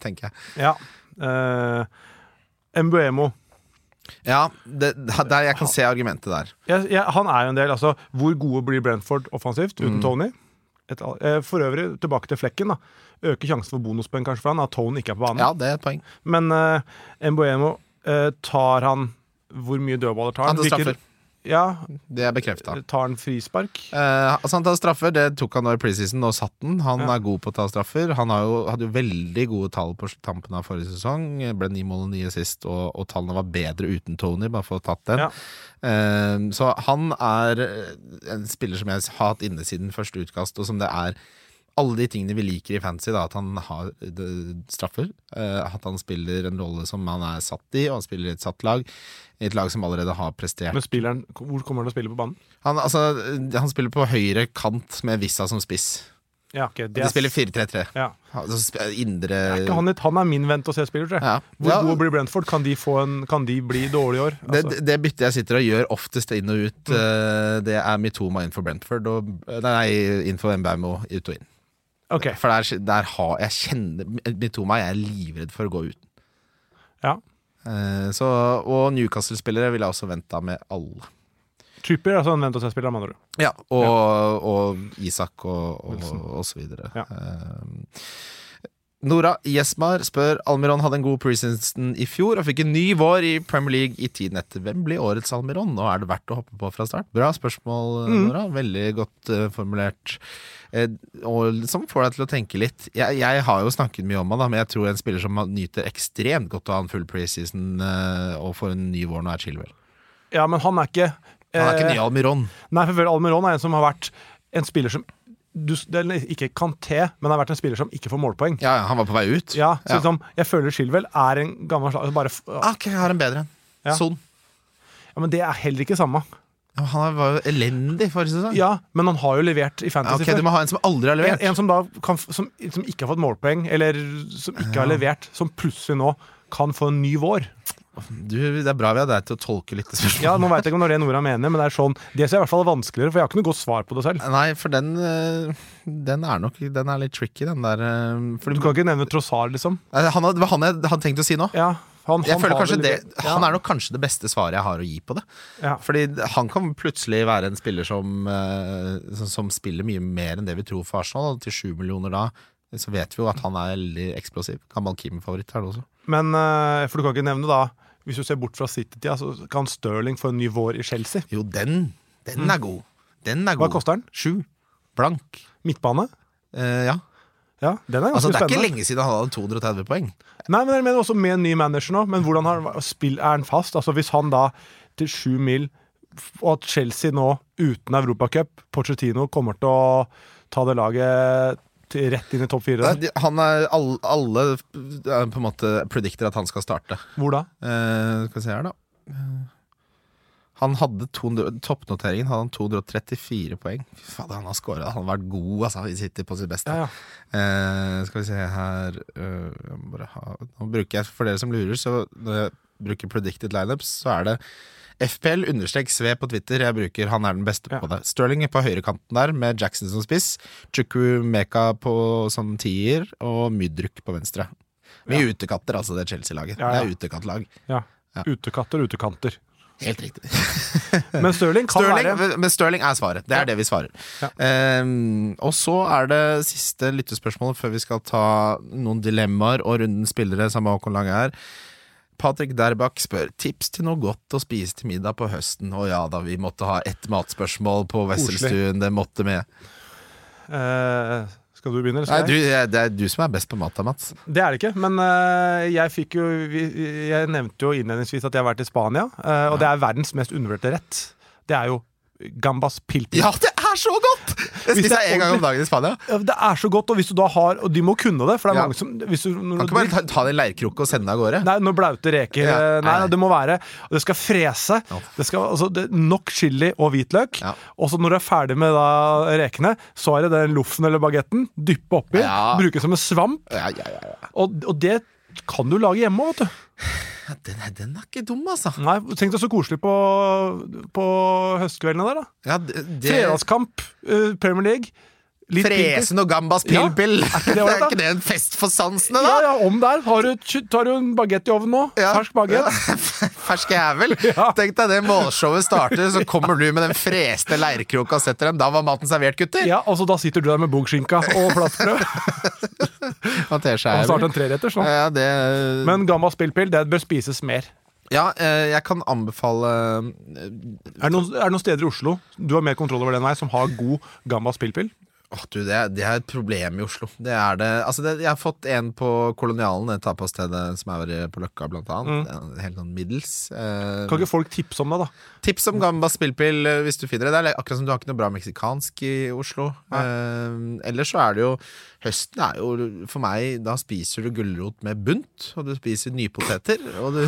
tenker jeg. Ja. Eh, Mbuemo. Ja, det, der jeg kan se argumentet der. Ja, ja, han er jo en del, altså Hvor gode blir Brentford offensivt uten Tony? Et, eh, for øvrig, tilbake til flekken. da Øker sjansen for bonuspoeng kanskje for han at Tony ikke er på banen. Ja, det er et poeng. Men uh, Mbuemo uh, tar han Hvor mye dødballer tar han? Tar straffer. Ja, Det er bekrefta. Tar han frispark? Eh, altså han tar straffer, det tok han nå i preseason og satt den. Han Ja. er god på å ta straffer. Han har jo, hadde jo veldig gode tall på tampen av forrige sesong. Ble ni mål og ni sist, og, og tallene var bedre uten Tony, bare for å ha tatt den. Ja. Eh, så han er eh, en spiller som jeg har hatt inne siden første utkast, og som det er alle de tingene vi liker i fantasy, da, at han har straffer, eh, at han spiller en rolle som han er satt i, og han spiller i et satt lag. I et lag som allerede har prestert Men spilleren, hvor kommer han til å spille på banen? han, altså, han spiller på høyre kant med Vissa som spiss. Ja, ok, det De er, spiller 4-3-3. ja. Altså, indre Er ikke han, et, han er min vent å se-spiller, tror jeg. Ja. Hvor Ja. god blir Brentford? Kan de, få en, kan de bli dårlige i år? det, Altså, det, det byttet jeg sitter og gjør oftest inn og ut, eh, det er Mitoma inn for Brentford og Nei, inn for Mbaumo ut og inn. Ok, For der, der har jeg kjenner Mitoma jeg er livredd for å gå uten. ja. Eh, så, og Newcastle-spillere vil jeg også vente med alle. Trippier er altså en vent og se spiller mener du? Ja, og, og Isak og, og, og så videre. Ja. Eh, Nora Jesmar spør Almiron hadde en god preseason i fjor og fikk en ny vår i Premier League i tiden etter. Hvem blir årets Almiron, og er det verdt å hoppe på fra start? Bra spørsmål, Mm. Nora. Veldig godt uh, formulert. Eh, og som får deg til å tenke litt. Jeg, jeg har jo snakket mye om han, da, men jeg tror en spiller som nyter ekstremt godt av en full preseason eh, og får en ny vår nå, er Chilwell. Ja, men han er ikke Han er ikke eh, ny Almiron. Nei, for Almiron er en som har vært en spiller som du, det er ikke Kanté, men har vært en spiller som ikke får målpoeng. Ja, han var på vei ut. Ja, så Ja. Liksom, Jeg føler Chilwell er en gammel slag... Bare, Ah, Ok, jeg har en bedre en. Ja. Son. ja, men det er heller ikke samme. Ja, Han var jo elendig forrige sesong. Ja, Men han har jo levert i Ja, Fantasy ok, Du må ha en som aldri har levert. en som da kan, som, som ikke har fått målpoeng, eller som ikke har levert, som plutselig nå kan få en ny vår. Du, det er bra vi har deg til å tolke litt. Ja, Nå veit jeg ikke om det er det Nora mener, men det er sånn Det ser i hvert fall vanskeligere, for jeg har ikke noe godt svar på det selv. Nei, for den eh, Den er nok Den er litt tricky, den der. eh, Du kan ikke nevne Trossard, liksom. Han, det var han jeg hadde tenkt å si nå. Ja, han, Jeg han vel- det Han er nok kanskje det beste svaret jeg har å gi på det. ja. Fordi han kan plutselig være en spiller som, eh, som, som spiller mye mer enn det vi tror for Arsenal. Til sju millioner da, så vet vi jo at han er veldig eksplosiv. Gammel Kim-favoritt er det også. Men eh, For du kan ikke nevne, da Hvis du ser bort fra City-tida, så kan Stirling få en ny vår i Chelsea. Jo, den, den er god. Den er god. Hva koster den? Sju. Blank. Midtbane? Eh, ja. Ja, den er Altså, det er ikke lenge siden han hadde 230 poeng. Nei, men jeg mener også med en ny manager nå. Men hvordan har, spill, er han fast? Altså Hvis han da til sju mil Og at Chelsea nå, uten Europacup, Pochettino kommer til å ta det laget til, rett inn i topp fire Nei, Han er alle, alle eh, på en måte predikter at han skal starte. Hvor da? Eh, skal vi se her, da. Han hadde 200, Toppnoteringen hadde han 234 poeng. Fy fader, han har scora. Han har vært god altså, i City på sitt beste. Ja, ja. Eh, skal vi se her eh, ha, Nå bruker jeg, For dere som lurer, så når jeg bruker predicted lineups, så er det FPL understrek Sve på Twitter. Jeg bruker Han er den beste Ja. på det. Sterling er på høyrekanten der, med Jackson som spiss. Chukwu Meka på, som tier, og Mydruk på venstre. Mye utekatter, altså, det Chelsea-laget. Det er utekattlag. ja. Ja. Utekatter, utekanter. Helt riktig. [laughs] Men Stirling kan Stirling, være men Stirling er svaret. Det er Ja. det vi svarer. Ja. Um, og så er det siste lyttespørsmål før vi skal ta noen dilemmaer og rundens spillere, sammen med lang er. her. Patrick Derbach spør tips til noe godt å spise til middag på høsten. Å ja da, vi måtte ha ett matspørsmål på Wesselstuen. Det måtte med. Eh, skal du begynne, Nei, du, jeg? det er du som er best på mat, Mats. Det er det ikke, men uh, jeg fikk jo Jeg nevnte jo innledningsvis at jeg har vært i Spania, Uh, og det er verdens mest undervurderte rett. Det er jo gambas pilpil. Ja, det er så godt! Det spiser er jeg en gang om dagen i Spania. Ja, Det er så godt, og hvis du da har Og de må kunne det, for det er Ja. mange som hvis du, Kan ikke bare ta, ta det i leirkrukke og sende det av gårde. Nei, noen blaute reker. Ja, eh, Nei, nei. det må være og Det skal frese. Det skal, altså, det, nok chili og hvitløk. Ja. Og så når du er ferdig med da, rekene, så er det den loffen eller bagetten. Dyppe oppi. Ja. Bruke som en svamp. Ja, ja, ja, ja. Og, og det kan du lage hjemme òg, vet du. Ja, Den, er, den er ikke dum, altså. Nei, Tenk deg så koselig på, på høstkveldene der, da. Ja, det, det, Fredagskamp, uh, Premier League. Litt Fresen og gambas Ja, er [laughs] er ikke det en fest for sansene, da? ja, om der. Har du, tar du en bagett i ovnen nå? Ja. Fersk bagett. [laughs] Fersk jævel. [laughs] Ja. Tenk deg det målshowet starter, så kommer du med den freste leirkroka og setter dem. Da var maten servert, gutter. Ja, altså Da sitter du der med bogskinka og flatbrød. Han Og starter en treretters nå. Ja, det Men Gambas spillpill, det bør spises mer. Ja, eh, jeg kan anbefale eh, Er det, noen, er det noen steder i Oslo du har mer kontroll over den veien, som har god gambas spillpill? Åh, du, det, er- det er et problem i Oslo. Det er det. Altså, det, jeg har fått en på Kolonialen, et tapasstedet som er på Løkka, blant annet. Er Helt sånn middels. Eh, Kan ikke folk tipse om det, da? Tips om gamba spillpill eh, hvis du finner det. Det er akkurat som du har ikke noe bra meksikansk i Oslo. Eh, ellers så er det jo Høsten er jo for meg Da spiser du gulrot med bunt, og du spiser nypoteter. Og du,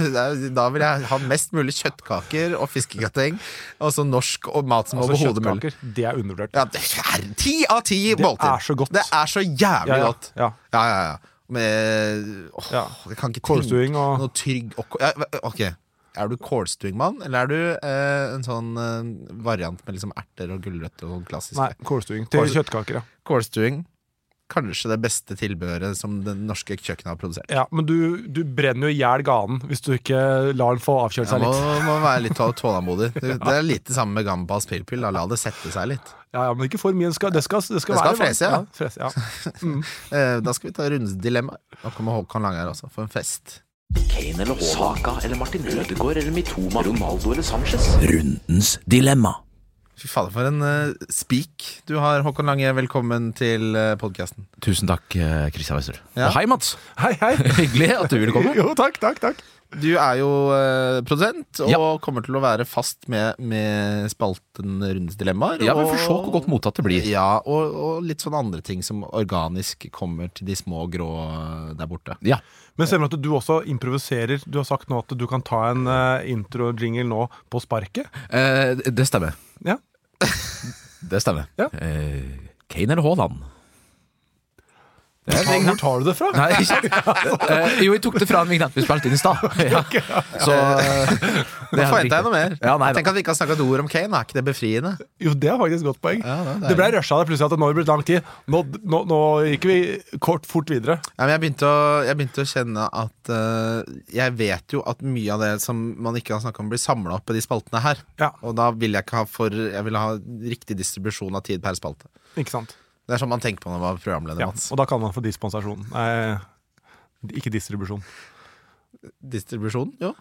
da vil jeg ha mest mulig kjøttkaker og fiskegrateng. Og så norsk og mat som Altså overhodet mulig. Det er undervurdert. Ja, det er ti av ti Det måltid. er så godt. Det er så jævlig Ja, ja, godt. ja. Ja, ja, ja. Med åh, Ja. Jeg kan ikke Kålstuing og- noe trygg og, ja, Ok. Er du kålstuingmann, eller er du eh, en sånn eh, variant med liksom erter og gulrøtter sånn klassisk? Nei, kålstuing til kjøttkaker, ja. Kålstuing. Kanskje det beste tilbehøret som det norske kjøkkenet har produsert. ja men du, du brenner jo i hjel ganen hvis du ikke lar den få avkjølt seg må, litt. må være litt tål- tålmodig. [laughs] Det, det er litt det samme med gambas pilpil. La det sette seg litt. Ja, ja, Men ikke for mye. Det skal, det skal, det skal, Det skal være frese, ja. frese, ja. Mm. [laughs] da skal vi ta rundens dilemma. Da kommer Håkon Lange her også, for en fest. Kane eller Saka eller Martin Ødegaard eller Mitoma, Ronaldo eller Sanchez. Rundens dilemma. Fy fader, for en uh, speak du har, Håkon Lange. Velkommen til uh, podkasten. Tusen takk, Kristian Christian Wester. Ja. Og hei, Mats. Hei, hei. [laughs] Hyggelig at du ville komme. Jo, takk, takk, takk. Du er jo uh, produsent, og Ja. kommer til å være fast med, med spalten Rundens dilemmaer. Ja, vi og- se hvor godt mottatt det blir. Ja, og, og litt sånne andre ting som organisk kommer til de små grå uh, der borte. Ja. Men stemmer det at du også improviserer? Du har sagt nå at du kan ta en uh, intro-jingle nå på sparket? Eh, det stemmer. Ja. Det stemmer. Ja. Eh, Kane eller Haaland? Det Hvor tar du det fra? Nei, ikke [laughs] [laughs] eh, Jo, jeg tok det fra en vignett vi spilte inn i stad. [laughs] Ja. Så eh, Nå forventa jeg noe mer. Ja, nei. Tenk at vi ikke har snakka et ord om Kane. Er ikke det befriende? Jo, det er faktisk et godt poeng. Ja, det er det ble rusha der plutselig at nå har det blitt lang tid. Nå, nå, nå gikk vi kort fort videre. Ja, men jeg, begynte å, jeg begynte å kjenne at uh, Jeg vet jo at mye av det som man ikke har snakka om, blir samla opp i de spaltene her. Ja. Og da vil jeg ikke ha for Jeg vil ha riktig distribusjon av tid per spalte. Ikke sant? Det er sånn man tenker på når man var programleder, Ja. Mats. Og da kan man få dispensasjon. Eh, ikke distribusjon. Distribusjon? Jo.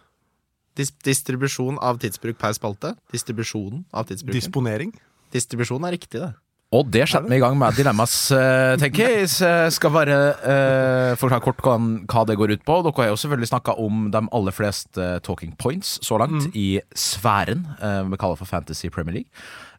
Dis distribusjon av tidsbruk per spalte. Distribusjonen av tidsbruken. Disponering. Distribusjon er riktig, det. Og det setter vi i gang med [laughs] dilemmas, eh, tenker jeg. Så jeg skal bare eh, forklare kort hva, det går ut på. Dere har jo selvfølgelig snakka om de aller fleste talking points så langt i sfæren eh, vi kaller for Fantasy Premier League.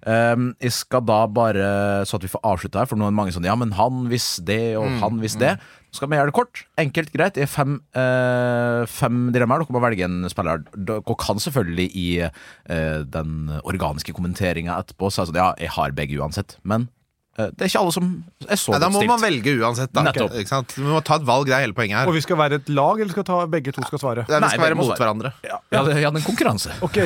Um, jeg skal da bare, så at vi får avslutta her, for nå er det mange sånn Ja, men han visste det, og han visste det. Så skal vi gjøre det kort. Enkelt, greit. Det er fem, eh, fem dilemmaer. Dere må velge en spiller. Dere kan selvfølgelig i eh, den organiske kommenteringa etterpå si sånn Ja, jeg har begge uansett. Men det er ikke alle som er så Nei, da må stilt. man velge uansett, da. Nettopp. Ikke sant? Du må ta et valg, det er hele poenget her. Og vi skal være et lag, eller skal ta begge to skal svare? Nei, vi skal være mot være- hverandre. Ja, ja, det er en konkurranse. Ok,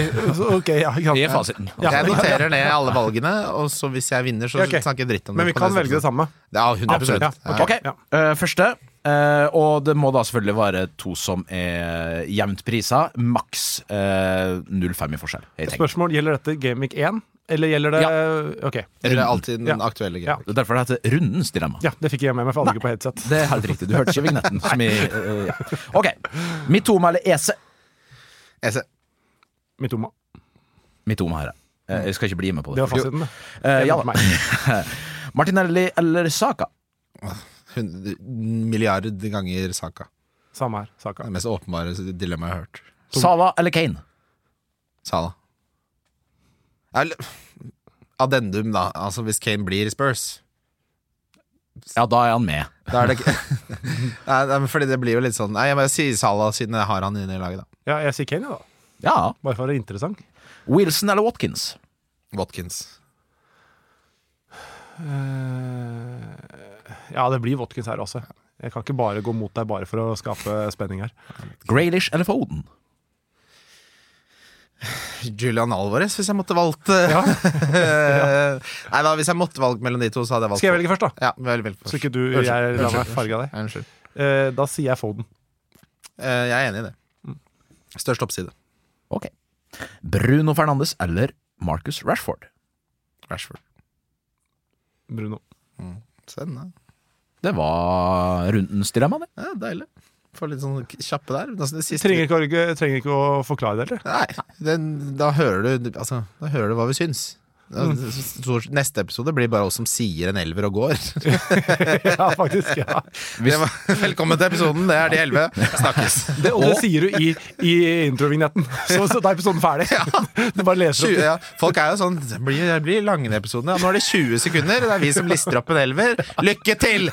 okay ja, ja. Det er fasiten. Ja. Jeg noterer ned alle valgene, og så hvis jeg vinner, så okay. snakker jeg dritt om det. Men vi kan det velge det samme. Ja, 100 Absolutt. Ja, ok. Ok, Ja. eh, første. uh, og det må da selvfølgelig være to som er jevnt prisa. Maks uh, 0,5 i forskjell. Spørsmål, Gjelder dette Gamic 1, eller gjelder det Ok. Det er alltid den Ja. aktuelle Ja. greia. Det er derfor det heter Rundens dilemma. Ja, det fikk jeg med meg, for alle ikke på headset. Det er helt riktig. Du hørte ikke vignetten. Som i, uh, ja. Ok. Mitoma eller Ese? EC. Mitoma. Mitoma her. ja. Jeg skal ikke bli med på Det det. var fasiten, det. Eh, ja, da. [laughs] Martinelli eller Saka? Hund- Milliard ganger Saka. Samme her. Saka. Det mest åpenbare dilemmaet jeg har hørt. Sala eller Kane? Salah. Eller Addendum, da. Altså Hvis Kane blir i Spurs, Ja, da er han med. da er det ikke [laughs] Nei, Fordi det blir jo litt sånn Nei, jeg bare sier Salah siden jeg har han inne i laget, da. Ja, jeg sier Kane, da. Ja. Bare for å være interessant. Wilson eller Watkins? Watkins. Eh, ja, det blir Watkins her også. Jeg kan ikke bare gå mot deg bare for å skape spenning her. Graylish eller Foden? Julian Alvarez, hvis jeg måtte valgt [laughs] ja. Nei da, hvis jeg måtte valgt mellom de to, så hadde jeg valgt Skal jeg velge først, da? Ja, vel, vel, Så ikke du Unnskyld, jeg lar meg farge av deg. Unnskyld. Uh, da sier jeg Foden. Uh, Jeg er enig i det. Størst oppside. Ok. Bruno Fernandes eller Marcus Rashford? Rashford. Bruno. Spennende. Det var rundens dilemma, det. Ja, deilig. Få litt sånn kjappe der. Altså, det siste Trenger ikke, trenger ikke å forklare det, eller? Nei, den, da hører du Altså, da hører du hva vi syns. Neste episode blir bare oss som sier en elver og går. [laughs] ja, faktisk. ja [laughs] var, velkommen til episoden. Det er de elleve. Snakkes. det, Og det sier du i, i introvignetten. Så, så da er episoden ferdig. Ja. [laughs] bare leser 20, opp. ja. Folk er jo sånn Det blir, det blir lange episoder. Ja, nå er det 20 sekunder. Det er vi som lister opp en elver. Lykke til!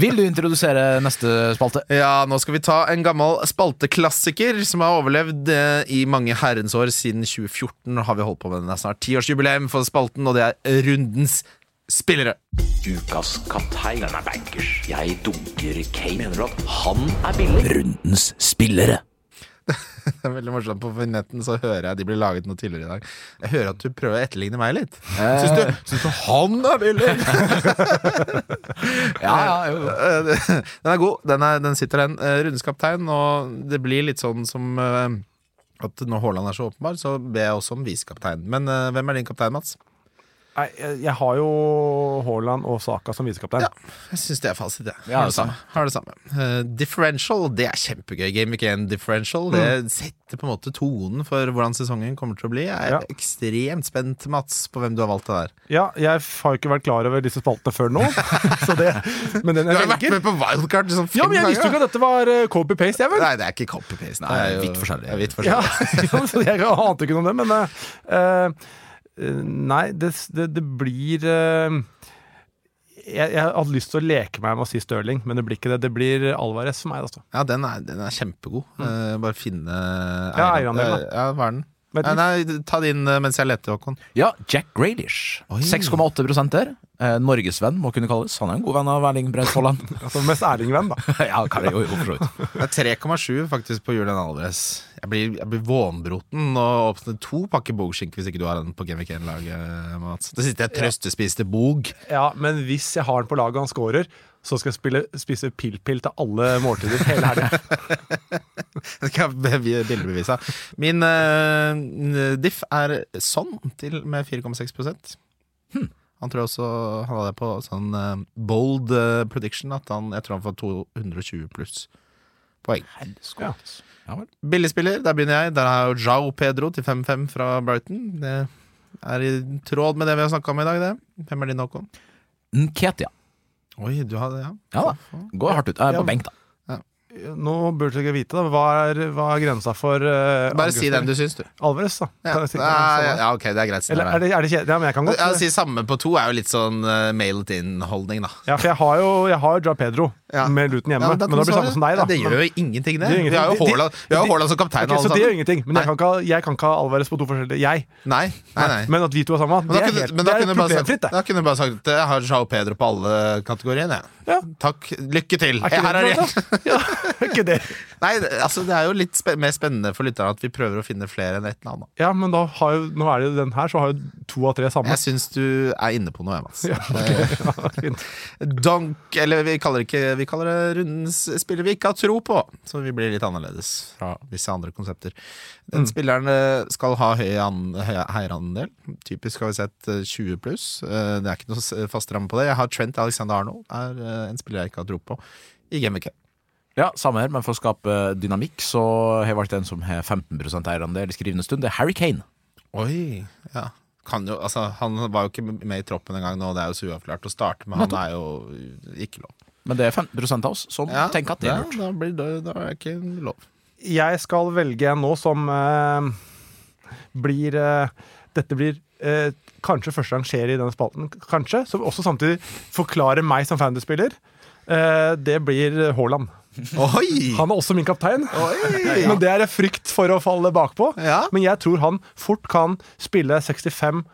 Vil du introdusere neste spalte? Ja, nå skal vi ta en gammel spalteklassiker som har overlevd eh, i mange herrens år. Siden 2014 har vi holdt på med den. snart ti tiårsjubileum for spalten, og det er rundens spillere. Ukas kaptein den er bankers. Jeg dunker Kane. Mener du at han er billig? Rundens spillere. [laughs] Det er veldig morsomt På vignetten så hører jeg de blir laget noe tidligere i dag. Jeg hører at du prøver å etterligne meg litt. Syns du, syns du han er billig? [laughs] Ja, ja, jo. [laughs] Eh, den er god. Den, er, den sitter, den. Eh, Rundens kaptein. Og det blir litt sånn som eh, at når Haaland er så åpenbar, så ber jeg også om visekaptein. Men uh, hvem er din kaptein, Mats? Nei, jeg, jeg har jo Haaland og Saka som visekaptein. Ja. Jeg syns det er fasit, jeg. Har det samme. Har det samme. Uh, differential, det er kjempegøy. Game Week 1 differential. Det setter på en måte tonen for hvordan sesongen kommer til å bli. Jeg er Ja. ekstremt spent, Mats, på hvem du har valgt det der. Ja, jeg har ikke vært klar over disse spaltene før nå. [laughs] så det, men den Du har vært med på wildcard liksom fem Ja, men jeg visste jo ikke at dette var eh, copy-paste, jeg vel. Nei, det er ikke copy-paste. Nei, Det er jo- vidt forskjellig. Jeg, vidt Ja, [laughs] jeg ante ikke noe om det, men eh, Nei, det, det, det blir eh, jeg, jeg hadde lyst til å leke meg med å si Stirling, men det blir ikke det. Det blir Alvarez for meg. Altså. Ja, den er, den er kjempegod. Eh, bare finne Ja, eierandelen. Eh, Ja, hva er den? Nei, nei, ta den inn mens jeg leter, Håkon. Ja, Jack Graylish. Oi. 6,8 der. Eh, Norgesvenn, må kunne kalles. Han er en god venn av Erling Braut Haaland. [laughs] Altså, mest Erling-venn, da. [laughs] ja, kan jeg jo, jo, for så vidt. Det er 3,7 faktisk på Julian Alves. Jeg blir, jeg blir vånbroten og åpner to pakker bogskinke hvis ikke du har den på Game Week 1-laget, Mats. Det sitter jeg trøstespiste bog. Ja, men hvis jeg har den på laget og han scorer, så skal jeg spille, spise pill-pill til alle måltider hele helga. [laughs] Det skal jeg be- be- bildebevise. Min uh, diff er sånn til med 4,6 Hm. Han tror også Han hadde på sånn uh, bold uh, prediction at han, jeg tror han får 220 pluss poeng. Ja. Ja. Billigspiller, der begynner jeg. Der har jeg Jao Pedro til 5-5 fra Brighton. Det er i tråd med det vi har snakka om i dag, det. Hvem er din, Håkon? Nketia. Oi, du har det, ja. Ja da. Går hardt ut. Jeg er Ja. på benk, da. Nå burde dere vite, da. Hva er, hva er grensa for uh, Bare si den du syns, du. Alvarez, da. Ja, si- ja, ja, ok, det er greit. Eller er det, er det kjedelig? Ja, men jeg kan godt Ja, si samme på to er jo litt sånn uh, mail it in-holdning, da. Ja, for jeg har jo jeg har jo Ja Pedro med Luton hjemme. Men da blir det samme som deg, da. Det gjør jo ingenting, det. Det ingenting. Vi har jo Haaland, som kaptein. Ok, så det gjør ingenting. Men jeg kan, ikke jeg kan ikke ha Alvarez på to forskjellige Jeg. Nei, nei, nei. Men at vi to er sammen, det er, helt, det er problemfritt, det. da kunne du bare sagt Jeg har Jao Pedro på alle kategoriene. Ja. Takk. Lykke til. Er Her er det det. Ja, [laughs] [laughs] ikke det. Nei, altså, det er jo litt spe mer spennende for lytterne at vi prøver å finne flere enn ett navn. da. Ja, men da har jo, nå er det jo den her, så har jo to av tre samme. Jeg syns du er inne på noe, Mats. [laughs] Ja, okay. Ja. Donk, eller vi kaller, det ikke, vi kaller det rundens spiller vi ikke har tro på. Så vi blir litt annerledes fra visse andre konsepter. Den spilleren eh, skal ha høy, heierandel. Typisk har vi sett eh, 20 pluss. Eh, Det er ikke noe fast ramme på det. Jeg har Trent Alexander Arnold. Er eh, en spiller jeg ikke har tro på. I Game Week. Ja, samme her, men for å skape dynamikk så har jeg valgt en som har 15% eierandel i skrivende stund. Det er Harry Kane. Oi, ja. Kan jo, altså, han var jo ikke med i troppen engang nå, det er jo så uavklart å starte, men han er jo ikke lov. Men det er 15 av oss som Ja, tenker at det er ja, da, blir det, da er det ikke lov. Jeg skal velge en nå som eh, blir eh, Dette blir eh, kanskje første gang skjer i denne spalten, kanskje. Som også samtidig forklarer meg som fantasy-spiller. Eh, det blir Haaland. Oi! Han er også min kaptein. [laughs] Men det er en frykt for å falle bakpå. Ja. Men jeg tror han fort kan spille 65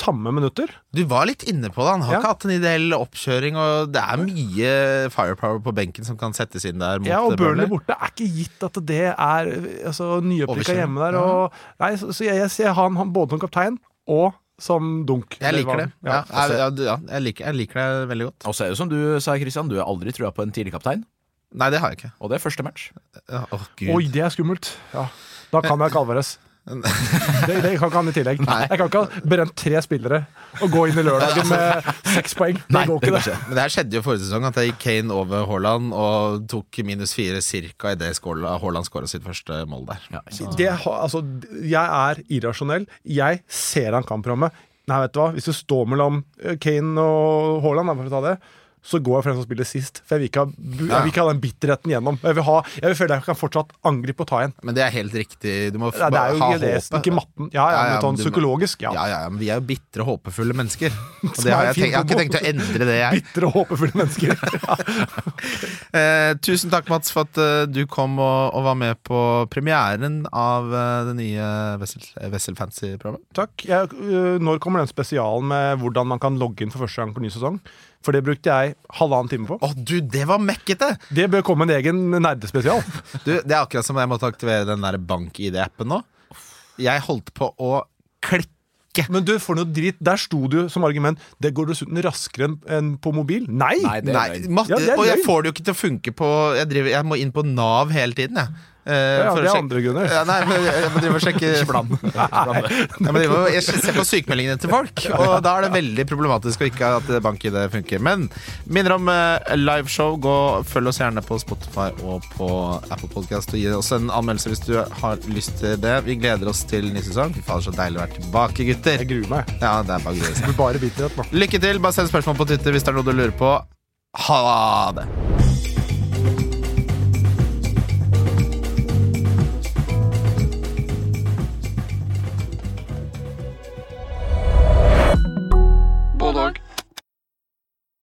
tamme minutter. Du var litt inne på det. Han har Ja. ikke hatt en ideell oppkjøring, og det er mye firepower på benken som kan settes inn der. Mot Ja, og eh, Burnley borte er ikke gitt at det er altså, nyopprykka hjemme der. Og, nei, så, så jeg, jeg ser han, han både som kaptein og som dunk. Jeg liker det. Ja, Ja. jeg, ja, jeg, liker, jeg liker det veldig godt. Og så er det som du sa, Christian, du har aldri trua på en tidlig kaptein. Nei, det har jeg ikke. Og det er første match. Ja, oh, gud. Oi, det er skummelt. Ja. Da kan jeg ikke Alvarez. [laughs] Det, det kan ikke han i tillegg. Jeg kan ikke ha brent tre spillere og gå inn i lørdagen med seks poeng. Det Nei, går ikke, det. ikke. Men det her skjedde jo forrige sesong, at jeg gikk Kane over Haaland og tok minus fire cirka idet Haaland skåra sitt første mål der. Ja, det altså, jeg er irrasjonell. Jeg ser han kamprammet. Nei, vet du hva? Hvis du står mellom eh, Kane og Haaland, for å ta det, så går jeg for den som spiller sist. For jeg vil ikke ha, jeg vil ikke ha den bitterheten gjennom. Jeg vil, ha, jeg vil føle jeg kan fortsatt angripe og ta igjen. Men det er helt riktig. Du må Ja, det er jo ha håpet. ikke matten. Ja, ja, Ja, ja, men psykologisk. Ja. Ja, men vi er jo bitre, håpefulle mennesker. [laughs] Og det har jeg, tenkt, jeg har ikke tenkt å endre det, jeg. Bitre håpefulle mennesker. [laughs] Eh, tusen takk, Mats, for at uh, du kom og, og var med på premieren av uh, det nye Wessel, Wessel Fantasy-programmet. Takk. Jeg, uh, når kommer den spesialen med hvordan man kan logge inn for første gang på ny sesong? For det brukte jeg halvannen time på. Å, du, det var mekkete! Det bør komme en egen nerdespesial. [laughs] Du, det er akkurat som jeg måtte aktivere den der bank-ID-appen nå. Jeg holdt på å klikke. Men du, for noe dritt. Der sto du som argument Det går dessuten raskere enn på mobil. Nei! Nei, det er Nei. Ja, det er og jeg får det jo ikke til å funke på Jeg, driver, jeg må inn på Nav hele tiden, jeg. Eh, Ja, det er andre grunner. Ja, nei, men jeg, jeg må drive og sjekke drive jeg ser på sykemeldingene til folk, og da er det veldig problematisk å ikke at bank-ID funker. Men minner om uh, liveshow. Gå, følg oss gjerne på Spotify og på Apple Podcast. Og gi oss en anmeldelse hvis du har lyst til det. Vi gleder oss til ny sesong. Fy fader, så deilig å være tilbake, gutter. Jeg gruer meg. Ja, det er bare blir bare bitterhet nå. Lykke til. Bare send spørsmål på Twitter hvis det er noe du lurer på. Ha det!